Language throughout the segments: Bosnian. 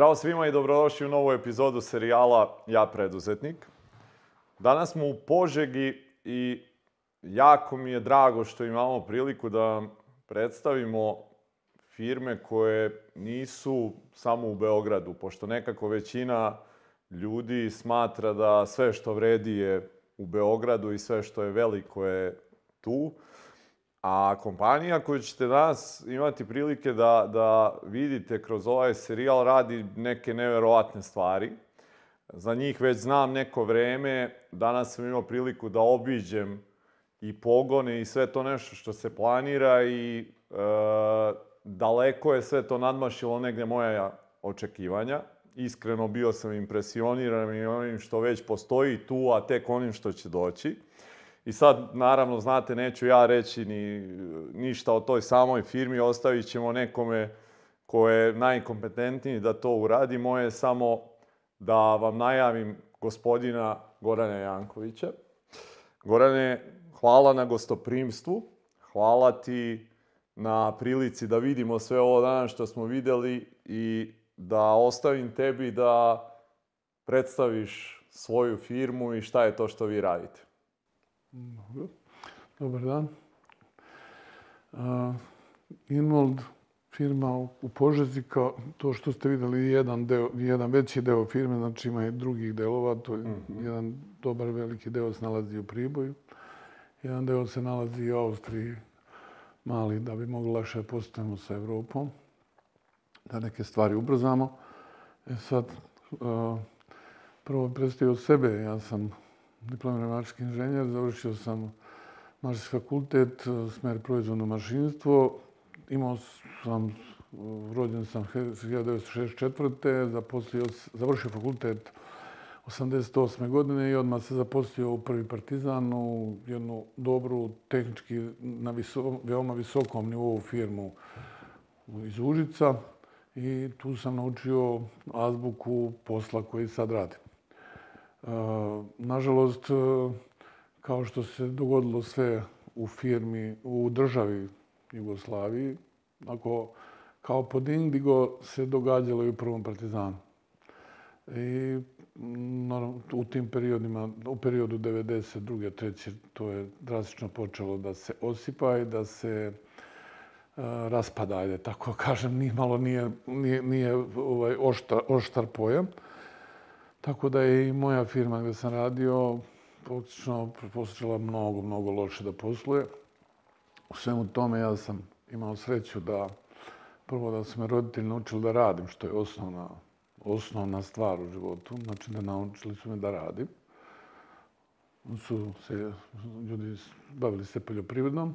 Zdravo svima i dobrodošli u novu epizodu serijala Ja preduzetnik. Danas smo u Požegi i jako mi je drago što imamo priliku da predstavimo firme koje nisu samo u Beogradu, pošto nekako većina ljudi smatra da sve što vredi je u Beogradu i sve što je veliko je tu. A kompanija koju ćete danas imati prilike da, da vidite kroz ovaj serijal radi neke neverovatne stvari. Za njih već znam neko vreme. Danas sam imao priliku da obiđem i pogone i sve to nešto što se planira i e, daleko je sve to nadmašilo negde moja očekivanja. Iskreno bio sam impresioniran i onim što već postoji tu, a tek onim što će doći. I sad, naravno, znate, neću ja reći ni, ništa o toj samoj firmi, ostavit ćemo nekome ko je najkompetentniji da to uradi. Moje je samo da vam najavim gospodina Gorana Jankovića. Gorane, hvala na gostoprimstvu, hvala ti na prilici da vidimo sve ovo danas što smo videli i da ostavim tebi da predstaviš svoju firmu i šta je to što vi radite. Dobro. Dobar dan. Uh, Inmold firma u Požezi, kao to što ste videli, jedan, deo, jedan veći deo firme, znači ima i drugih delova, to je mm -hmm. jedan dobar veliki deo se nalazi u Priboju, jedan deo se nalazi u Austriji, mali, da bi mogli lakše postavimo sa Evropom, da neke stvari ubrzamo. E sad, uh, prvo predstavio sebe, ja sam diplomirani mašinski inženjer, završio sam mašinski fakultet, e, smer proizvodno mašinstvo. Imao sam, e, rođen sam 1964. Zaposlio, završio fakultet 88. godine i odmah se zaposlio u prvi partizan u jednu dobru, tehnički na viso, veoma visokom nivou firmu iz Užica. I tu sam naučio azbuku posla koji sad radim. Nažalost, e, kao što se dogodilo sve u firmi, u državi Jugoslaviji, ako kao pod Indigo se događalo i u prvom partizanu. I u tim periodima, u periodu 92. 3. to je drastično počelo da se osipa i da se e, raspada, ajde, tako kažem, ni malo nije, nije, nije ovaj oštar, oštar pojam. Tako da je i moja firma gdje sam radio praktično počela mnogo, mnogo loše da posluje. U svemu tome ja sam imao sreću da prvo da su me roditelji naučili da radim, što je osnovna, osnovna stvar u životu. Znači da naučili su me da radim. Su se ljudi bavili se poljoprivrednom.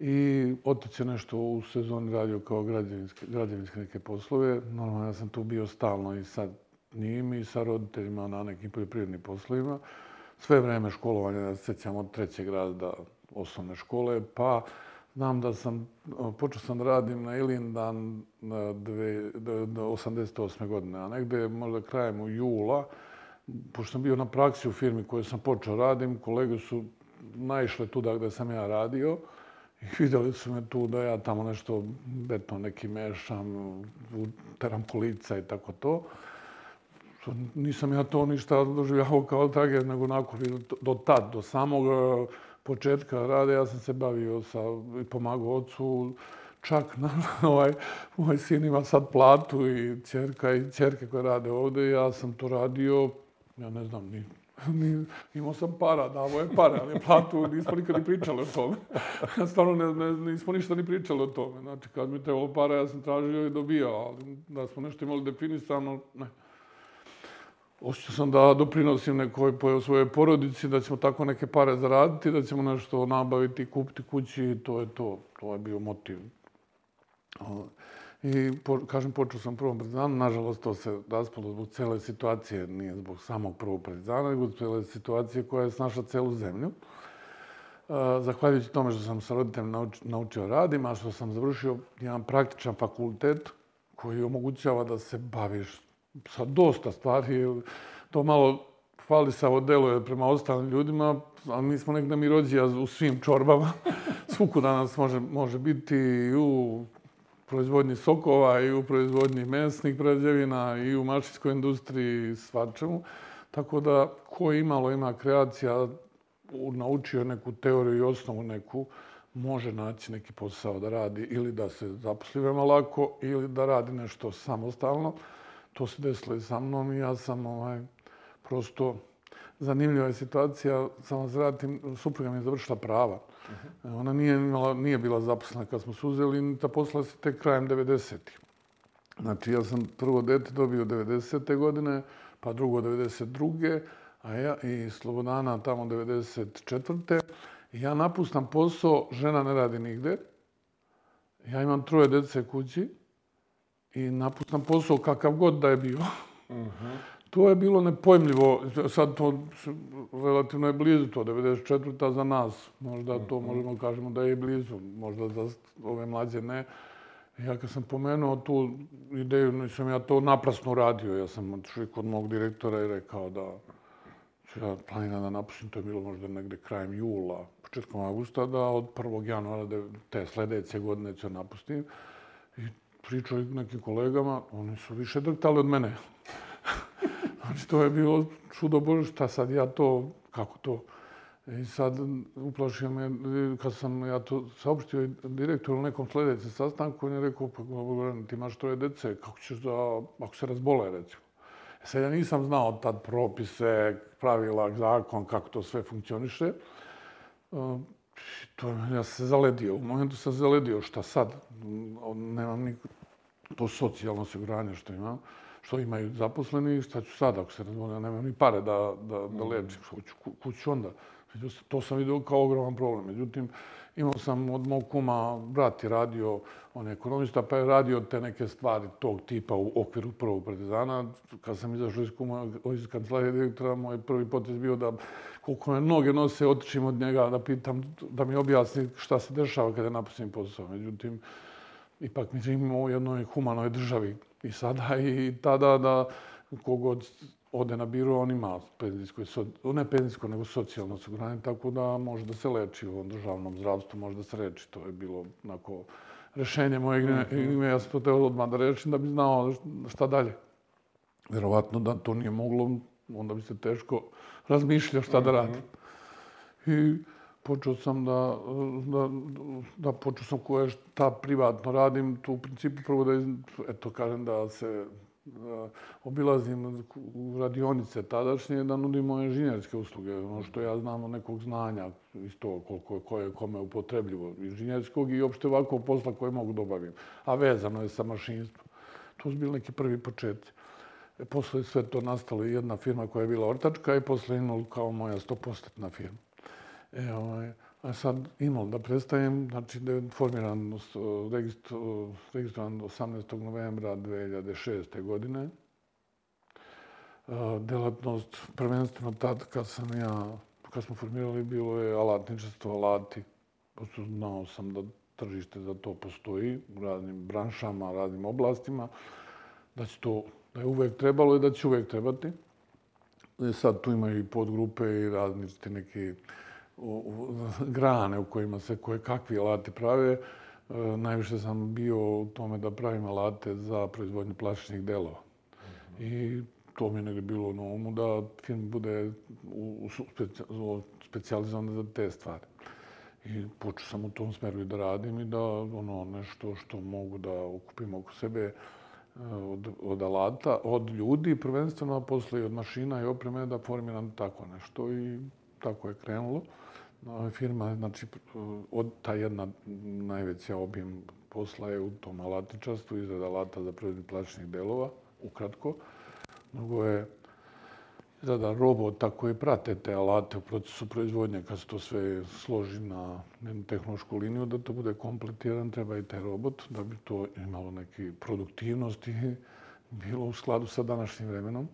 I otac je nešto u sezoni radio kao građevinske, građevinske neke poslove. Normalno ja sam tu bio stalno i sad njim i sa roditeljima na nekim poljoprivrednim poslovima. Sve vreme školovanja, da se sjećam od trećeg razda osnovne škole, pa znam da sam, počeo sam da radim na Ilindan na do 88. godine, a negde možda krajem u jula, pošto sam bio na praksi u firmi koju sam počeo radim, kolege su naišle tu da gde sam ja radio i vidjeli su me tu da ja tamo nešto beton neki mešam, teram kolica i tako to nisam ja to ništa doživljavao kao tragediju, nego onako do tad, do samog e, početka rade, ja sam se bavio sa, i pomagao ocu, čak na, ovaj, moj sin ima sad platu i čerka i čerke koje rade ovde, ja sam to radio, ja ne znam, ni, ni, imao sam para, davo je para, ali platu nismo nikad ni pričali o tome. Ja stvarno ne, ne, nismo ništa ni pričali o tome. Znači, kad mi trebalo para, ja sam tražio i dobijao, ali da smo nešto imali definisano, ne. Osjećao sam da doprinosim nekoj po svojoj porodici, da ćemo tako neke pare zaraditi, da ćemo nešto nabaviti, kupiti kući i to je to. To je bio motiv. I po, kažem, počeo sam prvom partizanu. Nažalost, to se raspalo zbog cele situacije, nije zbog samog prvog partizana, nego zbog cele situacije koja je snašla celu zemlju. Zahvaljujući tome što sam sa roditeljem naučio radim, a što sam završio jedan praktičan fakultet koji omogućava da se baviš sa dosta stvari. To malo fali sa deluje prema ostalim ljudima, a mi smo negdje mi rođija u svim čorbama. Svuku danas može, može biti i u proizvodnji sokova i u proizvodnji mesnih prerađevina i u mašinskoj industriji i svačemu. Tako da ko imalo ima kreacija, naučio neku teoriju i osnovu neku, može naći neki posao da radi ili da se zaposli veoma lako ili da radi nešto samostalno. To se desilo i sa mnom i ja sam ovaj, prosto zanimljiva je situacija, samo se vratim, supruga mi je završila prava. Uh Ona nije, imala, nije bila zaposlena kad smo se uzeli, ta posla se tek krajem 90-ih. Znači, ja sam prvo dete dobio 90. godine, pa drugo 92. A ja i Slobodana tamo 94. I ja napustam posao, žena ne radi nigde. Ja imam troje dece kući i napustam posao kakav god da je bio. Uh -huh. To je bilo nepojmljivo. Sad to relativno je blizu to, 94. za nas. Možda to mhm. možemo kažemo da je blizu, možda za ove mlađe ne. Ja kad sam pomenuo tu ideju, nisam ja to naprasno radio. Ja sam otišao kod mog direktora i rekao da ću ja planiram da napustim. To je bilo možda negde krajem jula, početkom augusta, da od 1. januara te sledeće godine ću napustim. I pričao i nekim kolegama, oni su više drhtali od mene. Znači, to je bilo čudo Bože, šta sad ja to, kako to? I sad uplašio me, kad sam ja to saopštio direktoru na nekom sljedećem sastanku, on je rekao, pa ti imaš troje dece, kako ćeš da, ako se razbole, recimo. E sad ja nisam znao tad propise, pravila, zakon, kako to sve funkcioniše. To, ja se zaledio, u momentu sam zaledio, šta sad, nemam ni to socijalno osiguranje što imam što imaju zaposleni, šta ću sad ako se razvoljaju, nemam ni pare da, da, da mm. lečim, što ću kuću onda. To sam vidio kao ogroman problem. Međutim, imao sam od mog kuma, brat je radio, on je ekonomista, pa je radio te neke stvari tog tipa u okviru prvog partizana. Kad sam izašao iz, kuma, iz kancelarije direktora, moj prvi potez bio da koliko me noge nose, otičim od njega da pitam, da mi objasni šta se dešava kada napustim posao. Međutim, ipak mi živimo u jednoj humanoj državi i sada i tada da kogod ode na biro, on ima penzijsko, ne penzijsko, nego socijalno osiguranje, tako da može da se leči u državnom zdravstvu, može da se reči. To je bilo onako rešenje moje ime. Mm -hmm. Ja sam to teo odmah da rečim da bi znao šta dalje. Vjerovatno da to nije moglo, onda bi se teško razmišljao šta da radi. I počeo sam da, da, da počeo sam koje šta privatno radim, tu u principu prvo da, eto, kažem da se Eh, obilazim u radionice tadašnje da nudimo inženjerske usluge, ono što ja znam od nekog znanja isto koliko je koje kome upotrebljivo inženjerskog i opšte ovako posla koje mogu dobavim, a vezano je sa mašinstvom. To su bili neki prvi početci. E, posle je sve to nastalo jedna firma koja je bila ortačka i posle je kao moja stopostetna firma. E, ovaj, a sad imam da predstavim, znači da je formiran, uh, uh, registrovan 18. novembra 2006. godine. Uh, delatnost prvenstveno tad kad sam ja, kad smo formirali, bilo je alatničestvo, alati. Posto znao sam da tržište za to postoji u raznim branšama, raznim oblastima, da će to, da je uvek trebalo i da će uvek trebati. I sad tu imaju i podgrupe i različite neke u, grane u kojima se koje kakvi alati prave. E, najviše sam bio u tome da pravim alate za proizvodnju plastičnih delova. I to mi je negdje bilo na umu da film bude u, u, specijalizovan za te stvari. I počeo sam u tom smeru i da radim i da ono nešto što mogu da okupim oko sebe e, od, od alata, od ljudi prvenstveno, a posle i od mašina i opreme da formiram tako nešto i tako je krenulo firma, znači, od ta jedna najveća objem posla je u tom alatičastvu, izrada alata za proizvodnje plastičnih delova, ukratko. Mnogo je izrada robota koji prate te alate u procesu proizvodnje, kad se to sve složi na jednu tehnološku liniju, da to bude kompletiran, treba i taj robot, da bi to imalo neke produktivnosti, bilo u skladu sa današnjim vremenom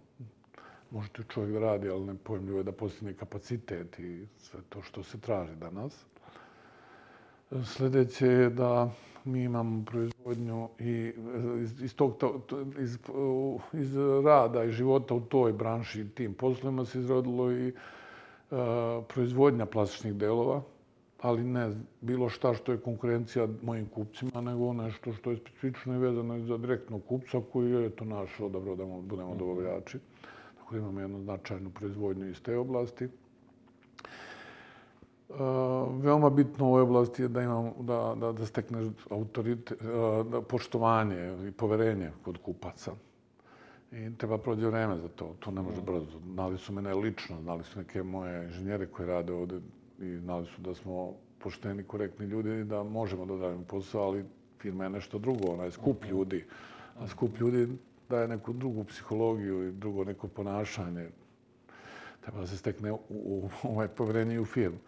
može to čovjek da radi, ali ne pojemljivo je da postigne kapacitet i sve to što se traži danas. Sljedeće je da mi imamo proizvodnju i iz, iz, tog, iz, iz rada i života u toj branši tim poslovima se izrodilo i uh, proizvodnja plastičnih delova. ali ne bilo šta što je konkurencija mojim kupcima, nego nešto što je specifično i vezano za direktnog kupca koji je to naš odabrao da budemo dobavljači. Tako imamo jednu značajnu proizvodnju iz te oblasti. Uh, veoma bitno u ovoj oblasti je da imam da, da, da stekne autorite, uh, da poštovanje i poverenje kod kupaca. I treba prođe vreme za to. To ne može brzo. Znali su mene lično, znali su neke moje inženjere koji rade ovde i znali su da smo pošteni, korektni ljudi i da možemo da odradimo posao, ali firma je nešto drugo, ona je skup ljudi. A skup ljudi daje neku drugu psihologiju i drugo neko ponašanje. Treba da se stekne u, u, u ovaj povjerenje u firmu.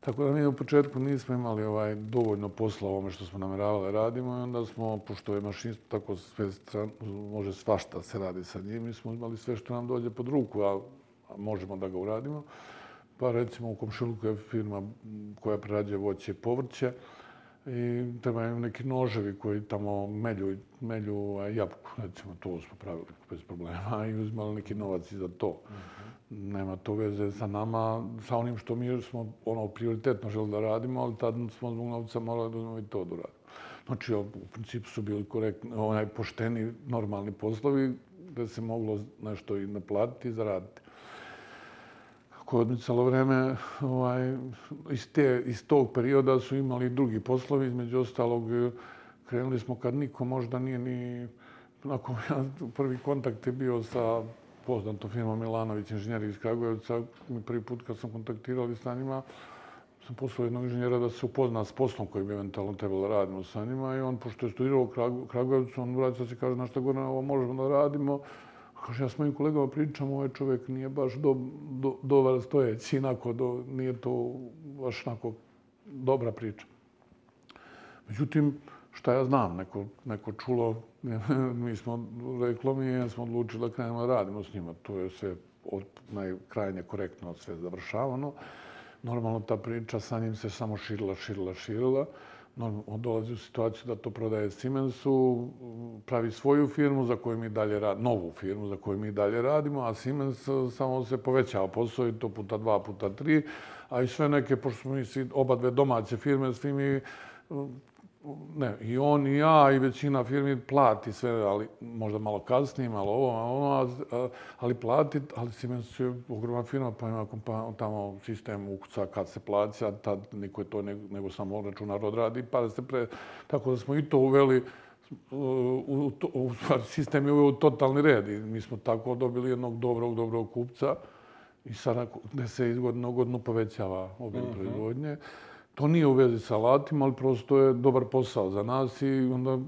Tako da mi u početku nismo imali ovaj dovoljno posla ovome što smo nameravali radimo i onda smo, pošto je mašinstvo tako sve stran, može svašta se radi sa njim, mi smo imali sve što nam dođe pod ruku, a, a možemo da ga uradimo. Pa recimo u Komšiluku je firma koja prerađuje voće i povrće i trebaju neki noževi koji tamo melju, melju jabuku, recimo to smo pravili bez problema i uzmali neki novac i za to. Mm -hmm. Nema to veze sa nama, sa onim što mi smo ono prioritetno želi da radimo, ali tad smo zbog novca morali da uzmemo i to da radimo. Znači, u principu su bili korektni, onaj pošteni, normalni poslovi da se moglo nešto i naplatiti i zaraditi kako je odmicalo vreme, ovaj, iz, te, iz tog perioda su imali drugi poslovi, između ostalog eh, krenuli smo kad niko možda nije ni... Nakon, ja, prvi kontakt je bio sa poznatom firmom Milanović, inženjeri iz Kragujevca. Prvi put kad sam kontaktirali sa njima, sam poslao jednog inženjera da se upozna s poslom koji bi eventualno trebalo radimo sa njima. I on, pošto je studirao u Kragujevcu, on vraća se kaže na šta god ovo možemo da radimo. Kaže, ja s mojim kolegama pričam, ovaj čovjek nije baš do, do, dobar stojeći, inako, do, nije to baš onako dobra priča. Međutim, šta ja znam, neko, neko čulo, mi smo reklo mi, ja smo odlučili da krenemo da radimo s njima. To je sve od najkrajnje korektno sve završavano. Normalno ta priča sa njim se samo širila, širila, širila on dolazi u situaciju da to prodaje Siemensu, pravi svoju firmu za koju mi dalje radimo, novu firmu za koju mi dalje radimo, a Siemens e, samo se povećava posao i to puta dva, puta tri, a i sve neke, pošto smo mi svi oba dve domaće firme, svi mi ne, i on i ja i većina firmi plati sve, ali možda malo kasnije, malo ovo, malo ono, ali plati, ali Siemens je ogromna firma, pa ima kompa, tamo sistem ukuca kad se plaća, tad niko je to nego, nego samo računar odradi, pa da se pre... Tako da smo i to uveli, u, u, u, sistem je uveo u totalni red i mi smo tako dobili jednog dobrog, dobrog kupca i sada gde se iz godine godinu povećava obim mm -hmm. proizvodnje. To nije u vezi sa alatima, ali prosto je dobar posao za nas i onda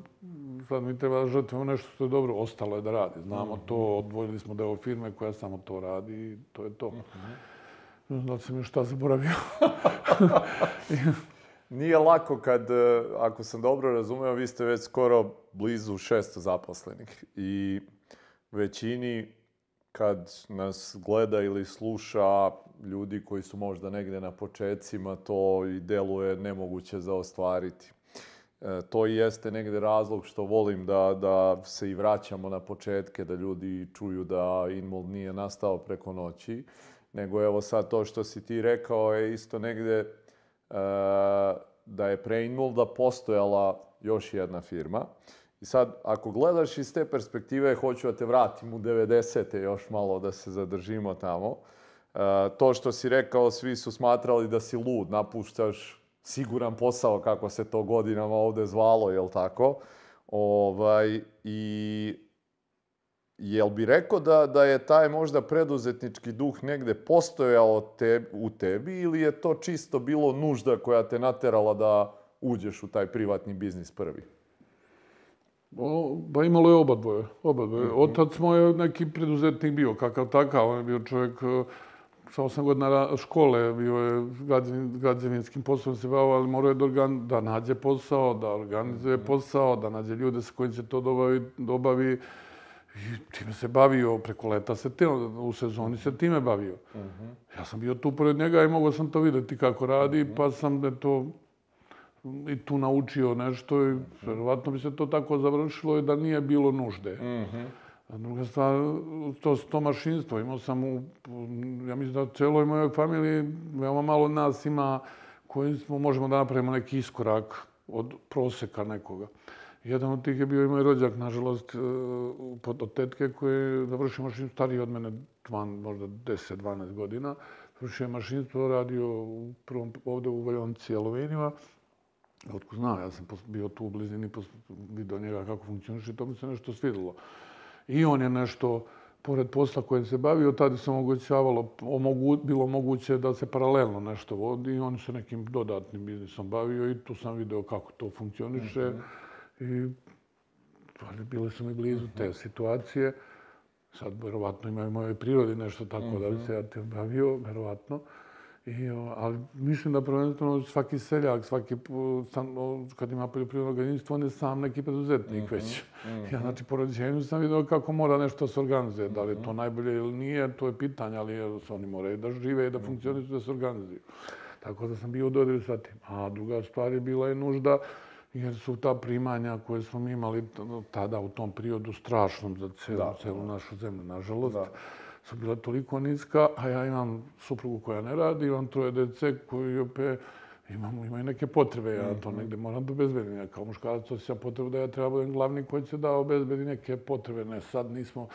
sad mi treba da žrtvujemo nešto što je dobro. Ostalo je da radi. Znamo to, odvojili smo deo firme koja samo to radi i to je to. Ne znam da sam još šta zaboravio. Nije lako kad, e, ako sam dobro razumeo, vi ste već skoro blizu 600 zaposlenih. I većini kad nas gleda ili sluša ljudi koji su možda negde na početcima, to i deluje nemoguće za ostvariti. E, to i jeste negde razlog što volim da, da se i vraćamo na početke, da ljudi čuju da Inmold nije nastao preko noći, nego evo sad to što si ti rekao je isto negde e, da je pre Inmolda postojala još jedna firma. I sad, ako gledaš iz te perspektive, hoću da te vratim u 90. još malo da se zadržimo tamo. E, to što si rekao, svi su smatrali da si lud, napuštaš siguran posao, kako se to godinama ovde zvalo, jel tako? Ovaj, I jel bi rekao da, da je taj možda preduzetnički duh negde postojao te, u tebi ili je to čisto bilo nužda koja te naterala da uđeš u taj privatni biznis prvi? Ba imalo je oba dvoje. Oba dvoje. Mm -hmm. Otac moj je neki preduzetnik bio, kakav takav. On je bio čovjek e, sa osam godina škole, bio je građevinskim poslom se bavio, ali morao je da, organ, da nađe posao, da organizuje -hmm. posao, da nađe ljude sa kojim će to dobavi, dobavi. I time se bavio, preko leta se te, u sezoni se time bavio. Mm -hmm. Ja sam bio tu pored njega i mogao sam to videti kako radi, mm -hmm. pa sam to i tu naučio nešto i vjerovatno bi se to tako završilo i da nije bilo nužde. Mm -hmm. A druga stvar, to, to mašinstvo. Imao sam u, ja mislim da u celoj mojoj familiji veoma malo nas ima koji smo, možemo da napravimo neki iskorak od proseka nekoga. Jedan od tih je bio i moj rođak, nažalost, e, od tetke koji je završio mašinu stariji od mene, tvan, možda 10-12 godina. Završio je mašinstvo, radio u prvom, ovde u Valjonci Aluminima. Otko zna, ja sam bio tu u blizini, vidio njega kako funkcioniše i to mi se nešto svidilo. I on je nešto, pored posla kojim se bavio, tada se omogućavalo, omogu, bilo moguće da se paralelno nešto vodi i on se nekim dodatnim biznisom bavio i tu sam video kako to funkcioniše. Mm -hmm. I bile su mi blizu te mhm. situacije. Sad, verovatno, imaju u mojoj prirodi nešto tako mm -hmm. da bi mhm. se ja te bavio, verovatno. I, ali mislim da prvenstveno svaki seljak, svaki, sam, kad ima poljoprivredno gazdinstvo, on je sam neki preduzetnik mm -hmm. već. Mm -hmm. Ja, znači, po rođenju sam vidio kako mora nešto se organizuje. Da li je to mhm. najbolje ili nije, to je pitanje, ali oni moraju da žive i da funkcionišu, da se organizuju. Tako da sam bio u dodiru sa tim. A druga stvar je bila je nužda, jer su ta primanja koje smo imali tada u tom periodu strašnom za celu, celu našu zemlju, nažalost. Da su bila toliko niska, a ja imam suprugu koja ne radi, imam troje dece koji opet imamo, imaju neke potrebe, ja to mhm. negde moram da obezbedim. Ja kao muškarac osjećam potrebu da ja treba budem glavni koji će da obezbedi neke potrebe. Ne, sad nismo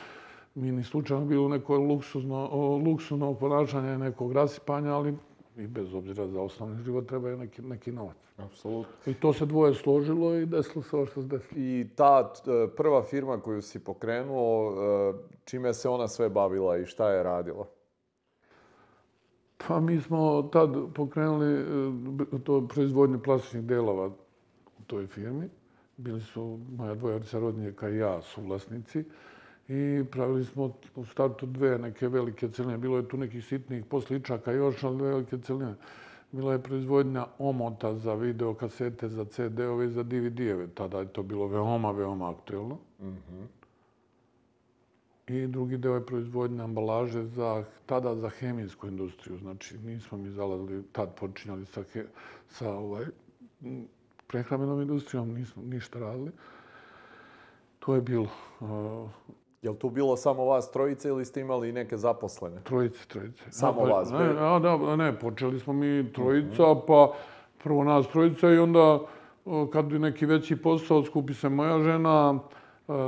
mi ni slučajno bili u nekoj luksuzno, luksuzno ponašanje nekog rasipanja, ali i bez obzira za osnovni život treba je neki, neki novac. Apsolutno. I to se dvoje složilo i desilo se ovo što se desilo. I ta e, prva firma koju si pokrenuo, e, čime se ona sve bavila i šta je radila? Pa mi smo tad pokrenuli e, to proizvodnje plastičnih delova u toj firmi. Bili su moja dvojica rodnjaka i ja su vlasnici. I pravili smo u startu dve neke velike celine. Bilo je tu nekih sitnih posličaka još, ali velike celine. Bila je proizvodnja omota za videokasete, za CD-ove i za DVD-eve. Tada je to bilo veoma, veoma aktuelno. Mm -hmm. I drugi deo je proizvodnja ambalaže za, tada za hemijsku industriju. Znači, nismo mi zalazili, tad počinjali sa, he, sa ovaj, prehrambenom industrijom, nismo ništa radili. To je bilo. Uh, Je li tu bilo samo vas trojice ili ste imali neke zaposlene? Trojice, trojice. Samo pa, vas? Ne, a, da, ne, počeli smo mi trojica, mm -hmm. pa prvo nas trojica i onda kad bi neki veći posao, skupi se moja žena,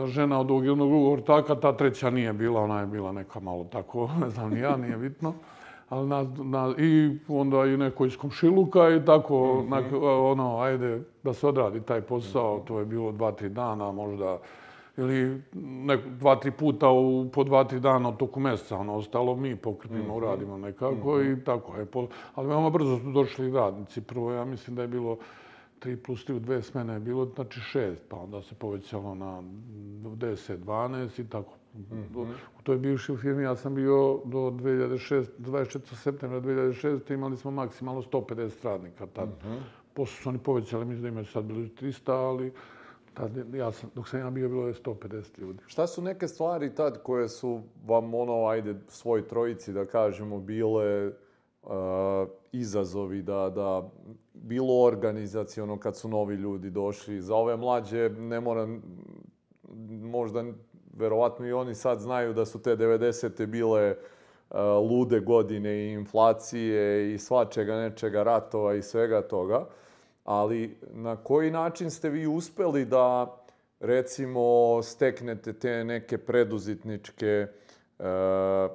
žena od ovog jednog drugog ortaka, ta treća nije bila, ona je bila neka malo tako, ne znam ni ja, nije bitno. Ali na, na, I onda i neko iz komšiluka i tako, mm -hmm. na, ono, ajde da se odradi taj posao, to je bilo dva, tri dana, možda ili nek, dva, tri puta u, po dva, tri dana od toku mjeseca. Ono, ostalo mi pokrpimo, mm -hmm. uradimo nekako mm -hmm. i tako. Je, po, ali veoma brzo su došli radnici. Prvo, ja mislim da je bilo 3 plus 3 u dve smene je bilo, znači 6, pa onda se povećalo na 10, 12 i tako. Mm -hmm. U toj bivšoj firmi ja sam bio do 2006, 24. septembra 2006. imali smo maksimalno 150 radnika tad. Mm -hmm. Posle su oni povećali, mislim da imaju sad bili 300, ali Tad, ja sam, dok sam ja bio, bilo je 150 ljudi. Šta su neke stvari tad koje su vam, ono, ajde, svoj trojici, da kažemo, bile uh, izazovi da, da bilo organizacijono kad su novi ljudi došli. Za ove mlađe ne mora, možda, verovatno i oni sad znaju da su te 90. bile uh, lude godine i inflacije i svačega nečega ratova i svega toga ali na koji način ste vi uspeli da recimo steknete te neke preduzetničke uh,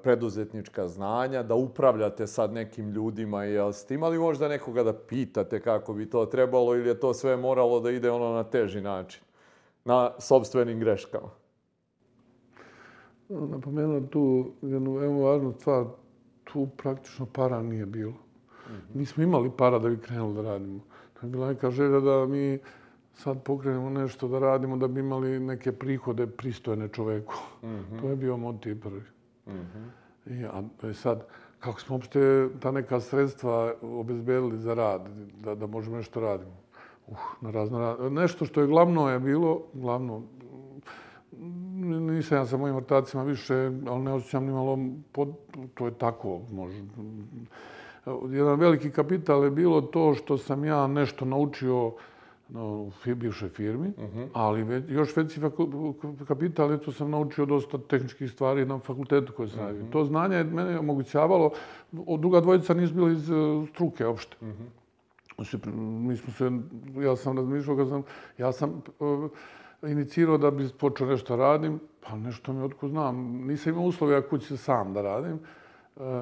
preduzetnička znanja, da upravljate sad nekim ljudima, jel ste imali možda nekoga da pitate kako bi to trebalo ili je to sve moralo da ide ono na teži način, na sobstvenim greškama? Napomenuo tu jednu veoma važnu stvar, tu praktično para nije bilo. Mm -hmm. Nismo imali para da bi krenuli da radimo bila neka želja da mi sad pokrenemo nešto da radimo da bi imali neke prihode pristojne čoveku. Mm -hmm. To je bio motiv prvi. Mm -hmm. I, a je sad, kako smo uopšte ta neka sredstva obezbedili za rad, da, da možemo nešto radimo. Uh, na razno. Nešto što je glavno je bilo, glavno, nisam ja sa mojim vrtacima više, ali ne osjećam ni malo, pod, to je tako, može, jedan veliki kapital je bilo to što sam ja nešto naučio u bivšoj firmi, uh -huh. ali već, još veći kapital je to sam naučio dosta tehničkih stvari na fakultetu koje sam uh -huh. To znanje je mene omogućavalo, druga dvojica nisu bili iz e, struke uopšte. Uh -huh. mi smo se, ja sam razmišljao kad sam, ja sam uh, inicirao da bi počeo nešto radim, pa nešto mi otko znam, nisam imao uslove kući se sam da radim, uh,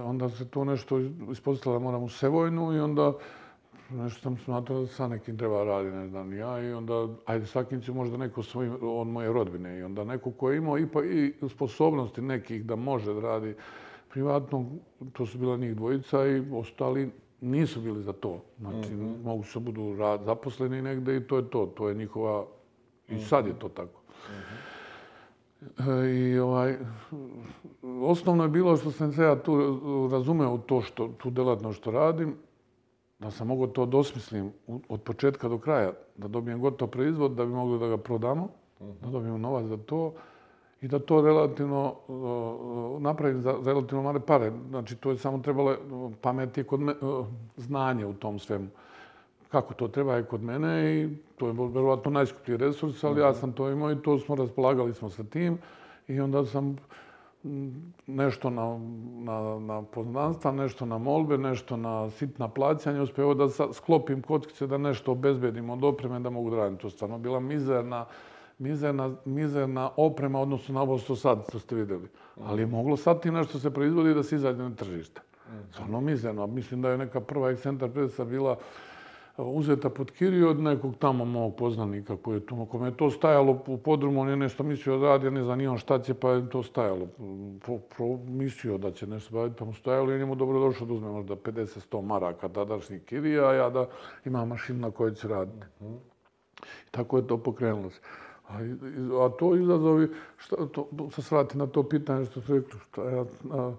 onda se to nešto ispostavilo da moram u Sevojnu i onda nešto sam smatrao da sa nekim treba raditi, ne znam, ja i onda, ajde, svakim će možda neko svoj, od moje rodbine i onda neko ko je imao i, pa, i sposobnosti nekih da može da radi privatno, to su bila njih dvojica i ostali nisu bili za to. Znači, mm -hmm. mogu se budu rad, zaposleni negde i to je to. To je njihova... I mhm. sad je to tako. Mm -hmm. I ovaj, osnovno je bilo što sam se ja tu razumeo to što, tu delatno što radim, da sam mogao to dosmislim od početka do kraja, da dobijem gotov proizvod, da bi mogli da ga prodamo, da dobijem novac za to i da to relativno napravim za relativno male pare. Znači, to je samo trebalo pameti kod me, znanje u tom svemu. Kako to treba je kod mene i to je verovatno najskuplji resurs, ali ja sam to imao i to smo raspolagali smo sa tim. I onda sam nešto na, na, na poznanstva, nešto na molbe, nešto na sitna plaćanja, uspio da sklopim kockice da nešto obezbedim od opreme da mogu da radim. To stvarno bila mizerna, mizerna, mizerna oprema odnosno na ovo što sad što ste videli. Ali je moglo sad ti nešto se proizvodi da se izađe na tržište. Stvarno mizerno. Mislim da je neka prva ekscentar predsa bila uzeta pod kiriju od nekog tamo mog poznanika koji je tu. Kome je to stajalo u podrumu, on je nešto mislio da radi, ne znam on šta će, pa je to stajalo. Po, pro, mislio da će nešto baviti, pa mu stajalo i njemu dobro došlo da uzme možda 50-100 maraka tadašnji kirija, a ja da imam mašinu na kojoj će raditi. I tako je to pokrenulo se. A, a to izazovi, šta, to, se svrati na to pitanje što su rekli, šta ja, a,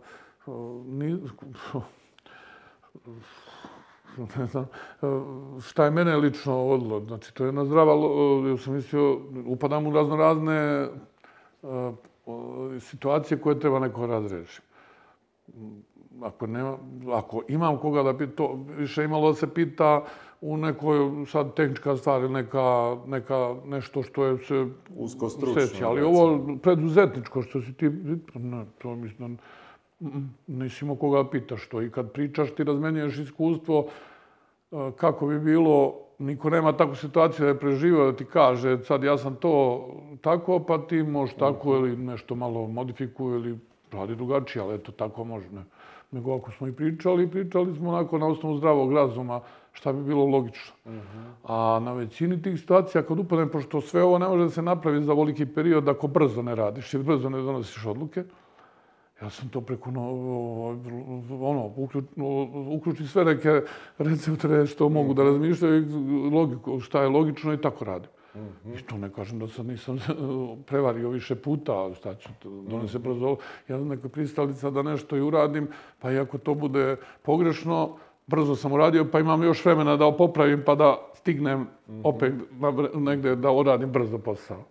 a, ni, ne znam, šta je mene lično odlo. Znači, to je jedna zdrava, ja sam mislio, upadam u razno razne situacije koje treba neko razrešiti. Ako, nema, ako imam koga da pita, to više imalo da se pita u nekoj sad tehnička stvar ili neka, neka nešto što je se usko stručno. Ali ovo preduzetničko što si ti, ne, to mislim, nisi imao koga pita što i kad pričaš ti razmenjuješ iskustvo e, kako bi bilo, niko nema takvu situaciju da je preživio da ti kaže sad ja sam to tako pa ti možeš tako ili nešto malo modifikuje ili radi drugačije, ali eto tako može. Ne. Nego ako smo i pričali, pričali smo onako na osnovu zdravog razuma, šta bi bilo logično. A na većini tih situacija, kad upadnem, pošto sve ovo ne može da se napravi za voliki period ako brzo ne radiš i brzo ne donosiš odluke, ja sam to preko no, ono, uključ, uključi sve neke receptore što mogu da razmišljaju, logiku, šta je logično i tako radim. Mm I to ne kažem da sam nisam prevario više puta, šta ću, donese mm brzo. Ja sam neka pristalica da nešto i uradim, pa i ako to bude pogrešno, brzo sam uradio, pa imam još vremena da popravim, pa da stignem mm -hmm. opet negde da uradim brzo posao.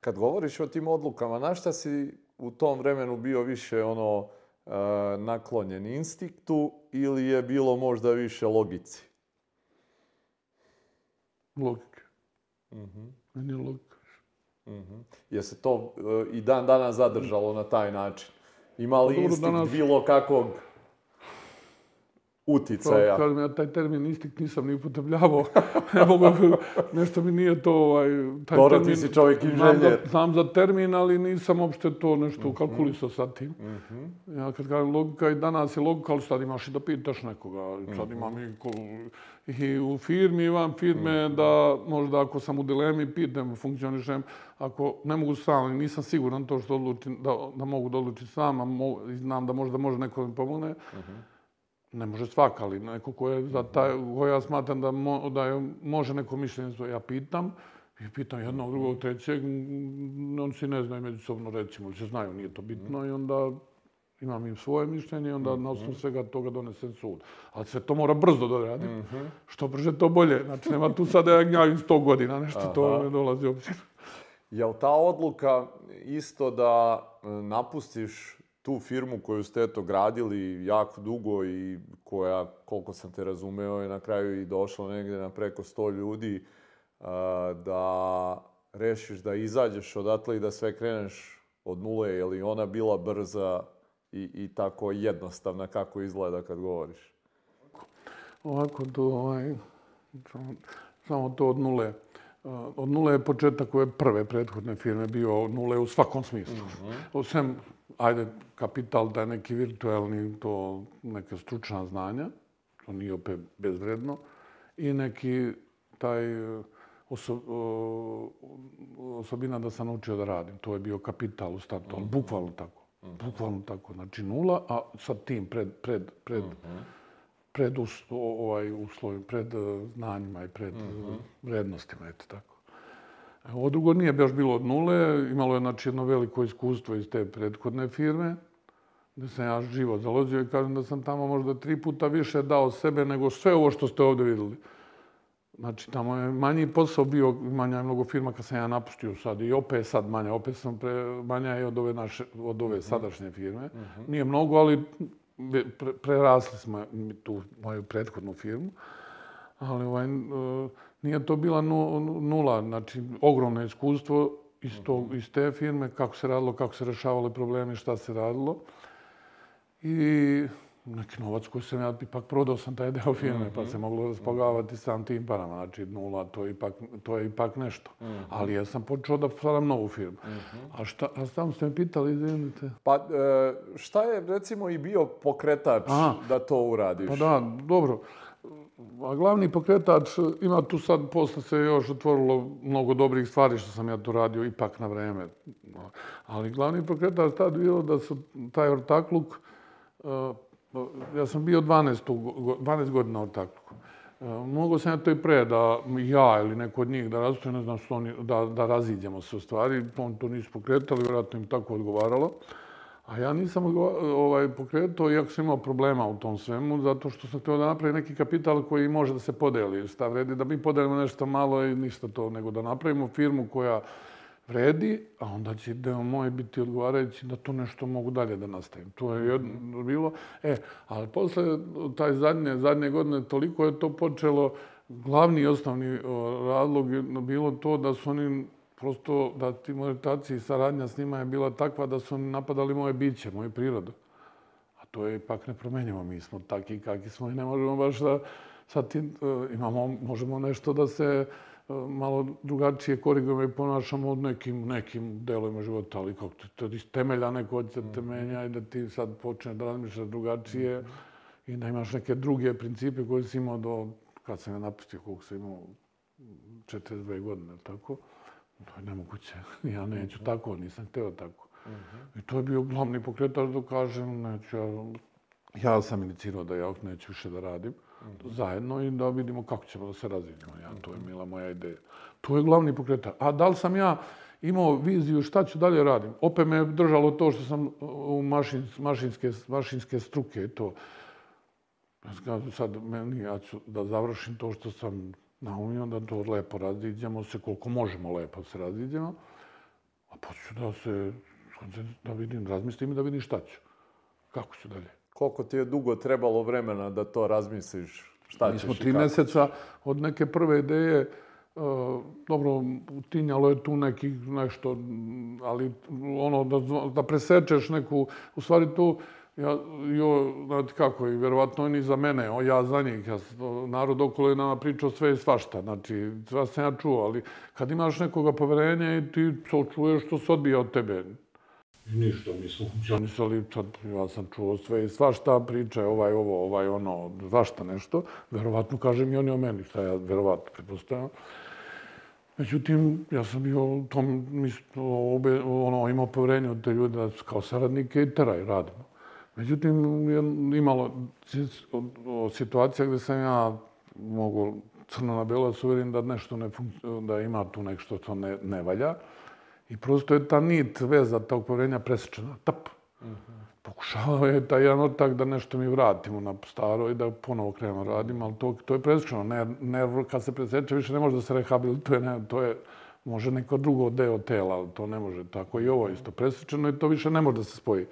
Kad govoriš o tim odlukama, na šta si u tom vremenu bio više ono uh, naklonjen instinktu ili je bilo možda više logici? Logike. Mm -hmm. Meni je logika. Mm -hmm. Je se to uh, i dan dana zadržalo na taj način? Ima li instinkt danas... bilo kakvog uticaja. Pa, kažem, ja taj termin instinkt nisam ni upotrebljavao. ne mogu, nešto mi nije to... Ovaj, taj Dobro, termin, ti si čovjek inženjer. Znam, znam za termin, ali nisam uopšte to nešto -hmm. kalkulisao sa tim. Mm -hmm. Ja kad kažem logika i danas je logika, ali sad imaš i da pitaš nekoga. Sad -hmm. imam i, ko, i u firmi, imam firme mm -hmm. da možda ako sam u dilemi, pitam, funkcionišem. Ako ne mogu sam, nisam siguran to što odlučim, da, da mogu da odlučim sam, a mo, znam da možda može neko mi pomogne. Mm -hmm ne može svaka, ali neko ko je za taj, ko ja smatram da, mo, da je, može neko mišljenje svoje, ja pitam, i pitam jednog, drugog, trećeg, on si ne znaju međusobno, recimo, se znaju, nije to bitno, i onda imam im svoje mišljenje, i onda na osnovu svega toga donesem sud. Ali se to mora brzo da radim, mm -hmm. što brže to bolje. Znači, nema tu sada ja gnjavim sto godina, nešto Aha. to ne dolazi obzir. Je li ta odluka isto da e, napustiš tu firmu koju ste eto gradili jako dugo i koja, koliko sam te razumeo, je na kraju i došla negdje na preko 100 ljudi, da rešiš da izađeš odatle i da sve kreneš od nule, je li ona bila brza i, i tako jednostavna kako izgleda kad govoriš? Ovako, to, ovaj, Samo, samo to od nule. Od nule je početak ove prve prethodne firme bio nule u svakom smislu. Mm -hmm. Osim, ajde, kapital da je neki virtualni, to neka stručna znanja, to nije opet bezvredno, i neki taj oso, osobina da sam naučio da radim. To je bio kapital u startu, mm -hmm. bukvalno tako. Mm -hmm. Bukvalno tako. Znači nula, a sa tim pred, pred, pred, mm -hmm. pred uslo, ovaj, uslovi, pred uh, znanjima i pred mm -hmm. vrednostima, eto tako. Ovo drugo nije baš bilo od nule, imalo je znači, jedno veliko iskustvo iz te prethodne firme, gdje sam ja živo zalozio i kažem da sam tamo možda tri puta više dao sebe nego sve ovo što ste ovdje vidjeli. Znači, tamo je manji posao bio, manja je mnogo firma kad sam ja napustio sad i opet sad manja, opet sam pre, manja je od ove, naše, od ove sadašnje firme. Uh -huh. Nije mnogo, ali pre, prerasli smo tu moju prethodnu firmu. Ali ovaj, uh, nije to bila nula, znači ogromno iskustvo iz, to, uh -huh. iz te firme, kako se radilo, kako se rešavali problemi, šta se radilo. I neki novac koji sam ja ipak prodao sam taj deo firme, mm -hmm. pa se moglo raspogavati sam tim parama. Znači, nula, to je ipak, to je ipak nešto. Mm -hmm. Ali ja sam počeo da stvaram novu firmu. Mm -hmm. A šta, a tamo ste me pitali, izvinite? Pa, e, šta je, recimo, i bio pokretač Aha. da to uradiš? Pa da, dobro. A glavni pokretač, ima tu sad, posle se još otvorilo mnogo dobrih stvari što sam ja tu radio, ipak na vreme. Ali glavni pokretač tad bilo da su taj ortakluk, e, ja sam bio 12, 12 godina od takvog. E, mogu sam ja to i pre da ja ili neko od njih da razučuje, ne znam što oni, da, da raziđemo se u stvari. On to nisu pokretali, vjerojatno im tako odgovaralo. A ja nisam ovaj, pokretao, iako sam imao problema u tom svemu, zato što sam htio da napravim neki kapital koji može da se podeli. Šta vredi da mi podelimo nešto malo i ništa to, nego da napravimo firmu koja vredi, a onda će deo moj biti odgovarajući da to nešto mogu dalje da nastavim. To je jedno bilo. E, ali posle taj zadnje, zadnje godine toliko je to počelo, glavni i osnovni razlog je bilo to da su oni prosto, da ti monetaciji saradnja s njima je bila takva da su oni napadali moje biće, moju prirodu. A to je ipak nepromenjivo. Mi smo takvi kakvi smo i ne možemo baš da sad ti, uh, imamo, možemo nešto da se malo drugačije korigujemo i ponašamo od nekim, nekim delovima života, ali kako to, to iz temelja neko od te menja i da ti sad počne da razmišljaš drugačije i da imaš neke druge principe koje si imao do, kad sam ja napustio, koliko sam imao 42 godine, tako? To je nemoguće. Ja neću tako, nisam hteo tako. I to je bio glavni pokretač da kažem, neću, ja, ja sam inicirao da ja neću više da radim zajedno i da vidimo kako ćemo da se razvidimo. Ja, to je mila moja ideja. To je glavni pokretač. A da li sam ja imao viziju šta ću dalje radim? Opet me držalo to što sam u mašin, mašinske, mašinske struke. To. Sad meni, ja ću da završim to što sam naumio, da to lepo raziđemo se, koliko možemo lepo se raziđemo. A pa ću da se, da vidim, razmislim i da vidim šta ću. Kako ću dalje. Koliko ti je dugo trebalo vremena da to razmisliš? Šta Mi smo tri mjeseca od neke prve ideje, Uh, dobro, tinjalo je tu neki nešto, ali ono da, da presečeš neku, u stvari tu, ja, jo, znate kako, i vjerovatno ni za mene, o, ja za njih, ja, narod okolo je nama pričao sve i svašta, znači, sva sam ja čuo, ali kad imaš nekoga poverenja i ti to čuješ što se odbija od tebe, ništa, mi smo funkcionisali, sad ja sam čuo sve i svašta priče, ovaj ovo, ovaj ono, svašta nešto. Verovatno kažem i oni o meni, šta ja verovatno prepostavljam. Međutim, ja sam bio u tom, obe, ono, imao povrenje od te ljude da kao saradnike i teraj radimo. Međutim, je imalo situacija gdje sam ja mogu crno na belo suverim da nešto ne da ima tu nešto što ne, ne valja. I prosto je ta nit veza tog povjerenja presečena. Tap. Uh -huh. Pokušavao je taj jedan otak da nešto mi vratimo na staro i da ponovo krenemo radimo, ali to, to je presečeno. Ne, ne, kad se preseče, više ne može da se rehabilituje. Ne, to je, može neko drugo deo tela, ali to ne može. Tako i ovo isto presečeno i to više ne može da se spoji.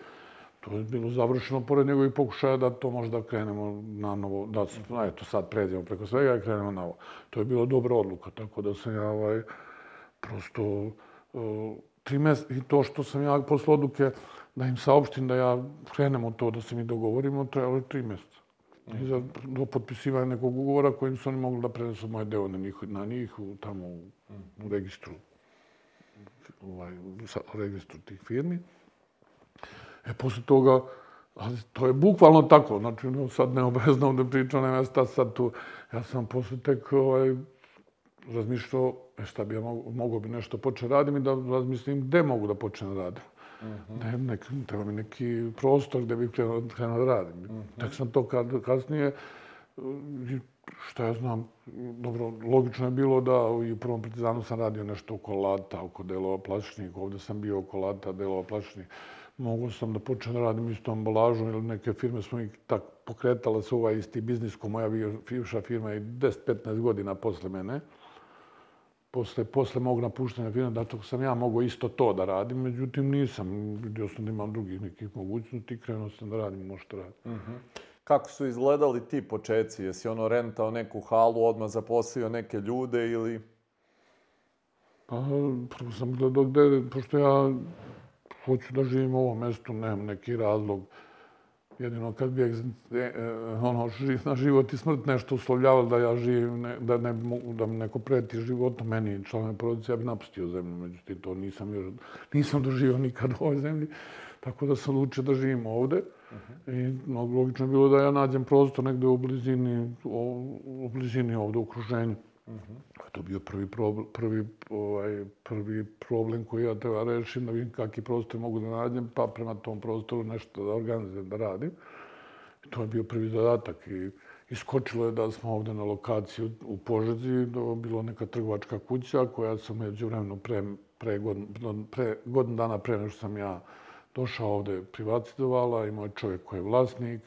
To je bilo završeno pored njegovih pokušaja da to možda krenemo na novo, da eto, sad pređemo preko svega i krenemo na ovo. To je bilo dobra odluka, tako da sam ja ovaj, prosto e, tri mjeseca, i to što sam ja posle odluke da im saopštim da ja krenem to, da se mi dogovorimo, trebalo je tri mjeseca. i za do potpisivanja nekog ugovora kojim su oni mogli da prenesu moje deo na njih, na njih u, tamo u, u registru ovaj, u registru tih firmi. E, posle toga, ali to je bukvalno tako, znači, no, sad ne da pričam, nema šta sad tu. Ja sam posle tek ovaj, razmišljao e, šta bi ja mogo, mogo bi nešto početi radim i da razmislim gde mogu da počnem da radim. Uh -huh. ne, treba mi neki prostor gde bih krenuo, krenuo da radim. Uh -huh. Tek sam to kad, kasnije, šta ja znam, dobro, logično je bilo da i u prvom partizanu sam radio nešto oko lata, oko delova plastičnih, ovdje sam bio oko lata, delova plastičnih. Mogu sam da počnem da radim isto ambalažu ili neke firme smo i tak pokretala se ovaj isti biznis ko moja bivša firma i 10-15 godina posle mene. Posle, posle mog napuštanja firme, da to sam ja mogu isto to da radim, međutim nisam, vidio sam da imam drugih nekih mogućnosti, krenuo sam da radim, možete raditi. Uh -huh. Kako su izgledali ti početci? Jesi ono rentao neku halu, odmah zaposlio neke ljude ili... Pa, prvo sam gledao gde, pošto ja hoću da živim u ovom mestu, nemam neki razlog. Jedino kad bi e, e, ono, na život i smrt nešto uslovljavalo da ja živim, ne, da, ne, da mi neko preti životom meni i porodice, ja bi napustio zemlju. Međutim, to nisam, još, nisam doživio nikad u ovoj zemlji. Tako da sam odlučio da živim ovde. Uh -huh. I mnogo logično je bilo da ja nađem prostor negde u blizini, u, u blizini ovde u okruženju. Mm -hmm. To je bio prvi problem, prvi, ovaj, prvi problem koji ja treba rešim, da vidim kakvi prostor mogu da nađem, pa prema tom prostoru nešto da organizujem, da radim. I to je bio prvi zadatak. I iskočilo je da smo ovde na lokaciji u Požezi, da je bilo neka trgovačka kuća koja sam među vremenu pre, pre, godin, pre godin dana pre nego sam ja došao ovde privatizovala i moj čovjek koji je vlasnik,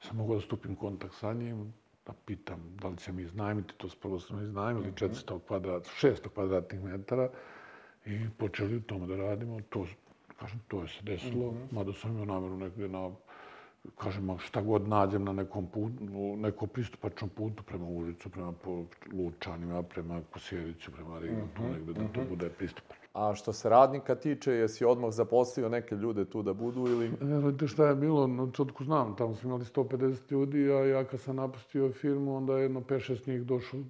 sam mogao da stupim kontakt sa njim, da pitam da li će mi iznajmiti, to prvo smo iznajmili, 400 kvadrat, 600 kvadratnih metara i počeli u tome da radimo. To, kažem, to je se desilo, mm -hmm. mada sam imao namjeru negdje na, kažem, šta god nađem na nekom, put, nekom pristupačnom putu prema ulicu, prema Lučanima, prema Kosjeriću, prema Rigu, mm -hmm. to negdje da to mhm. bude pristupačno. A što se radnika tiče, jesi odmah zaposlio neke ljude tu da budu ili... Verujte šta je bilo, na četku znam, tamo smo imali 150 ljudi, a ja kad sam napustio firmu, onda je jedno 5-6 njih došlo,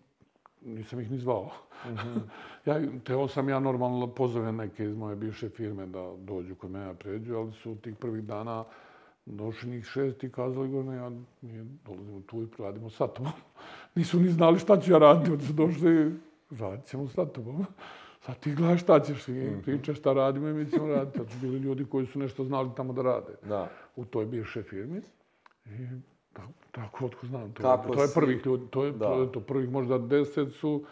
nisam ih ni zvao. Mm -hmm. ja, teo sam ja normalno pozove neke iz moje bivše firme da dođu kod mene pređu, ali su tih prvih dana došli njih šest i kazali gore, ja mi dolazimo tu i radimo sa tobom. Nisu ni znali šta ću ja raditi, onda su došli, radit ćemo sa tobom. Sad ti gledaš šta ćeš, ti mm pričaš šta radimo i mi ćemo raditi. Tad su bili ljudi koji su nešto znali tamo da rade. Da. U toj bivše firmi. I tako, tako otko znam. To, Kako to je prvih ljudi, to je, da. to, to prvih možda deset su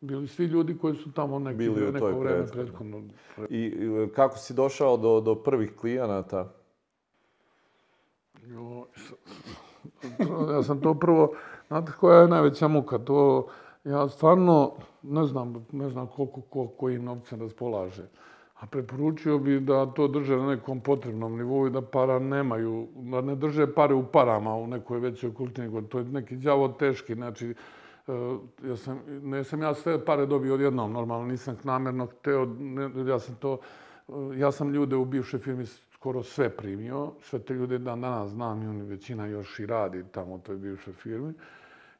bili svi ljudi koji su tamo neki, bili neko vreme prethodno. I kako si došao do, do prvih klijenata? Jo, ja sam to prvo, znate koja je najveća muka, to ja stvarno ne znam, ne znam koliko ko, kojim novcem raspolaže. A preporučio bi da to drže na nekom potrebnom nivou i da para nemaju, da ne drže pare u parama u nekoj većoj kultini. To je neki djavo teški, znači, e, ja sam, ne sam ja sve pare dobio odjednom, normalno nisam namjerno hteo, ne, ja sam to, e, ja sam ljude u bivšoj firmi skoro sve primio, sve te ljude dan danas znam i oni većina još i radi tamo u toj bivšoj firmi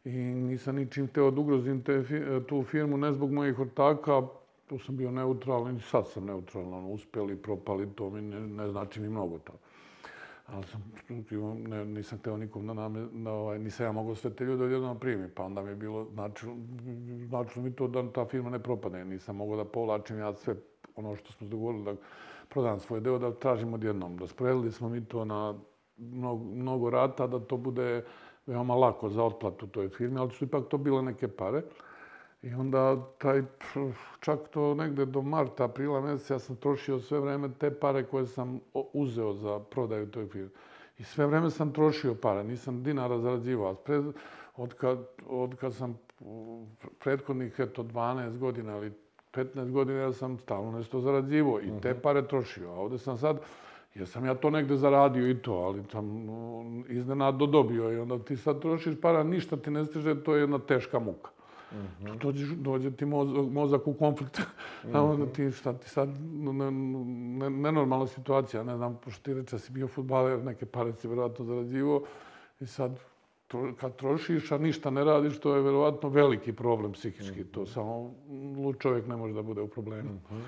i nisam ničim teo da ugrozim te, e, tu firmu, ne zbog mojih ortaka, tu sam bio neutralan i sad sam neutralan, ono, uspjeli, propali, to mi ne, ne znači ni mnogo to. Ali sam, ne, nisam teo nikom da nam, da, ovaj, nisam ja mogao sve te ljude odjednom primi, pa onda mi je bilo, znači, znači mi to da ta firma ne propade, nisam mogao da povlačim ja sve ono što smo dogovorili, da prodam svoj deo, da tražim odjednom. Da smo mi to na mnogo, mnogo rata, da to bude veoma lako za otplatu toj firmi, ali su ipak to bile neke pare. I onda taj, čak to negde do marta, aprila mjeseca, ja sam trošio sve vreme te pare koje sam uzeo za prodaju toj firmi. I sve vreme sam trošio pare, nisam dinara zarađivao. Pred, od, kad, od kad sam prethodnih eto, 12 godina ili 15 godina, ja sam stalno nešto zarađivao i te mhm. pare trošio. A ovde sam sad, Jer sam ja to negde zaradio i to, ali sam iznenadno dobio i onda ti sad trošiš para, ništa ti ne stiže, to je jedna teška muka. Mm -hmm. dođe, dođe ti mozak, mozak u konflikt, mm -hmm. onda ti šta ti sad, nenormalna ne, ne situacija, ne znam, pošto ti reče si bio futbaler, neke pare si vjerojatno zarađivo i sad kad trošiš, a ništa ne radiš, to je verovatno veliki problem psihički. To mhm. samo čovjek ne može da bude u problemu. Mhm.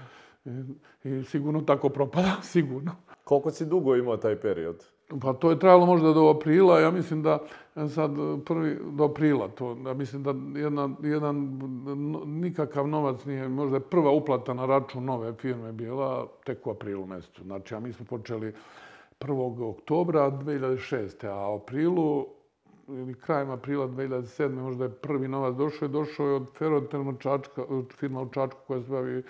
I, I sigurno tako propada, sigurno. Koliko si dugo imao taj period? Pa to je trajalo možda do aprila, ja mislim da e, sad prvi do aprila, to, ja mislim da jedna, jedan nikakav novac nije, možda je prva uplata na račun nove firme bila tek u aprilu mjesecu. Znači, a mi smo počeli 1. oktobra 2006. A u aprilu ili krajem aprila 2007. možda je prvi novac došao i došao je od Ferrotermo Čačka, firma u Čačku koja se bavi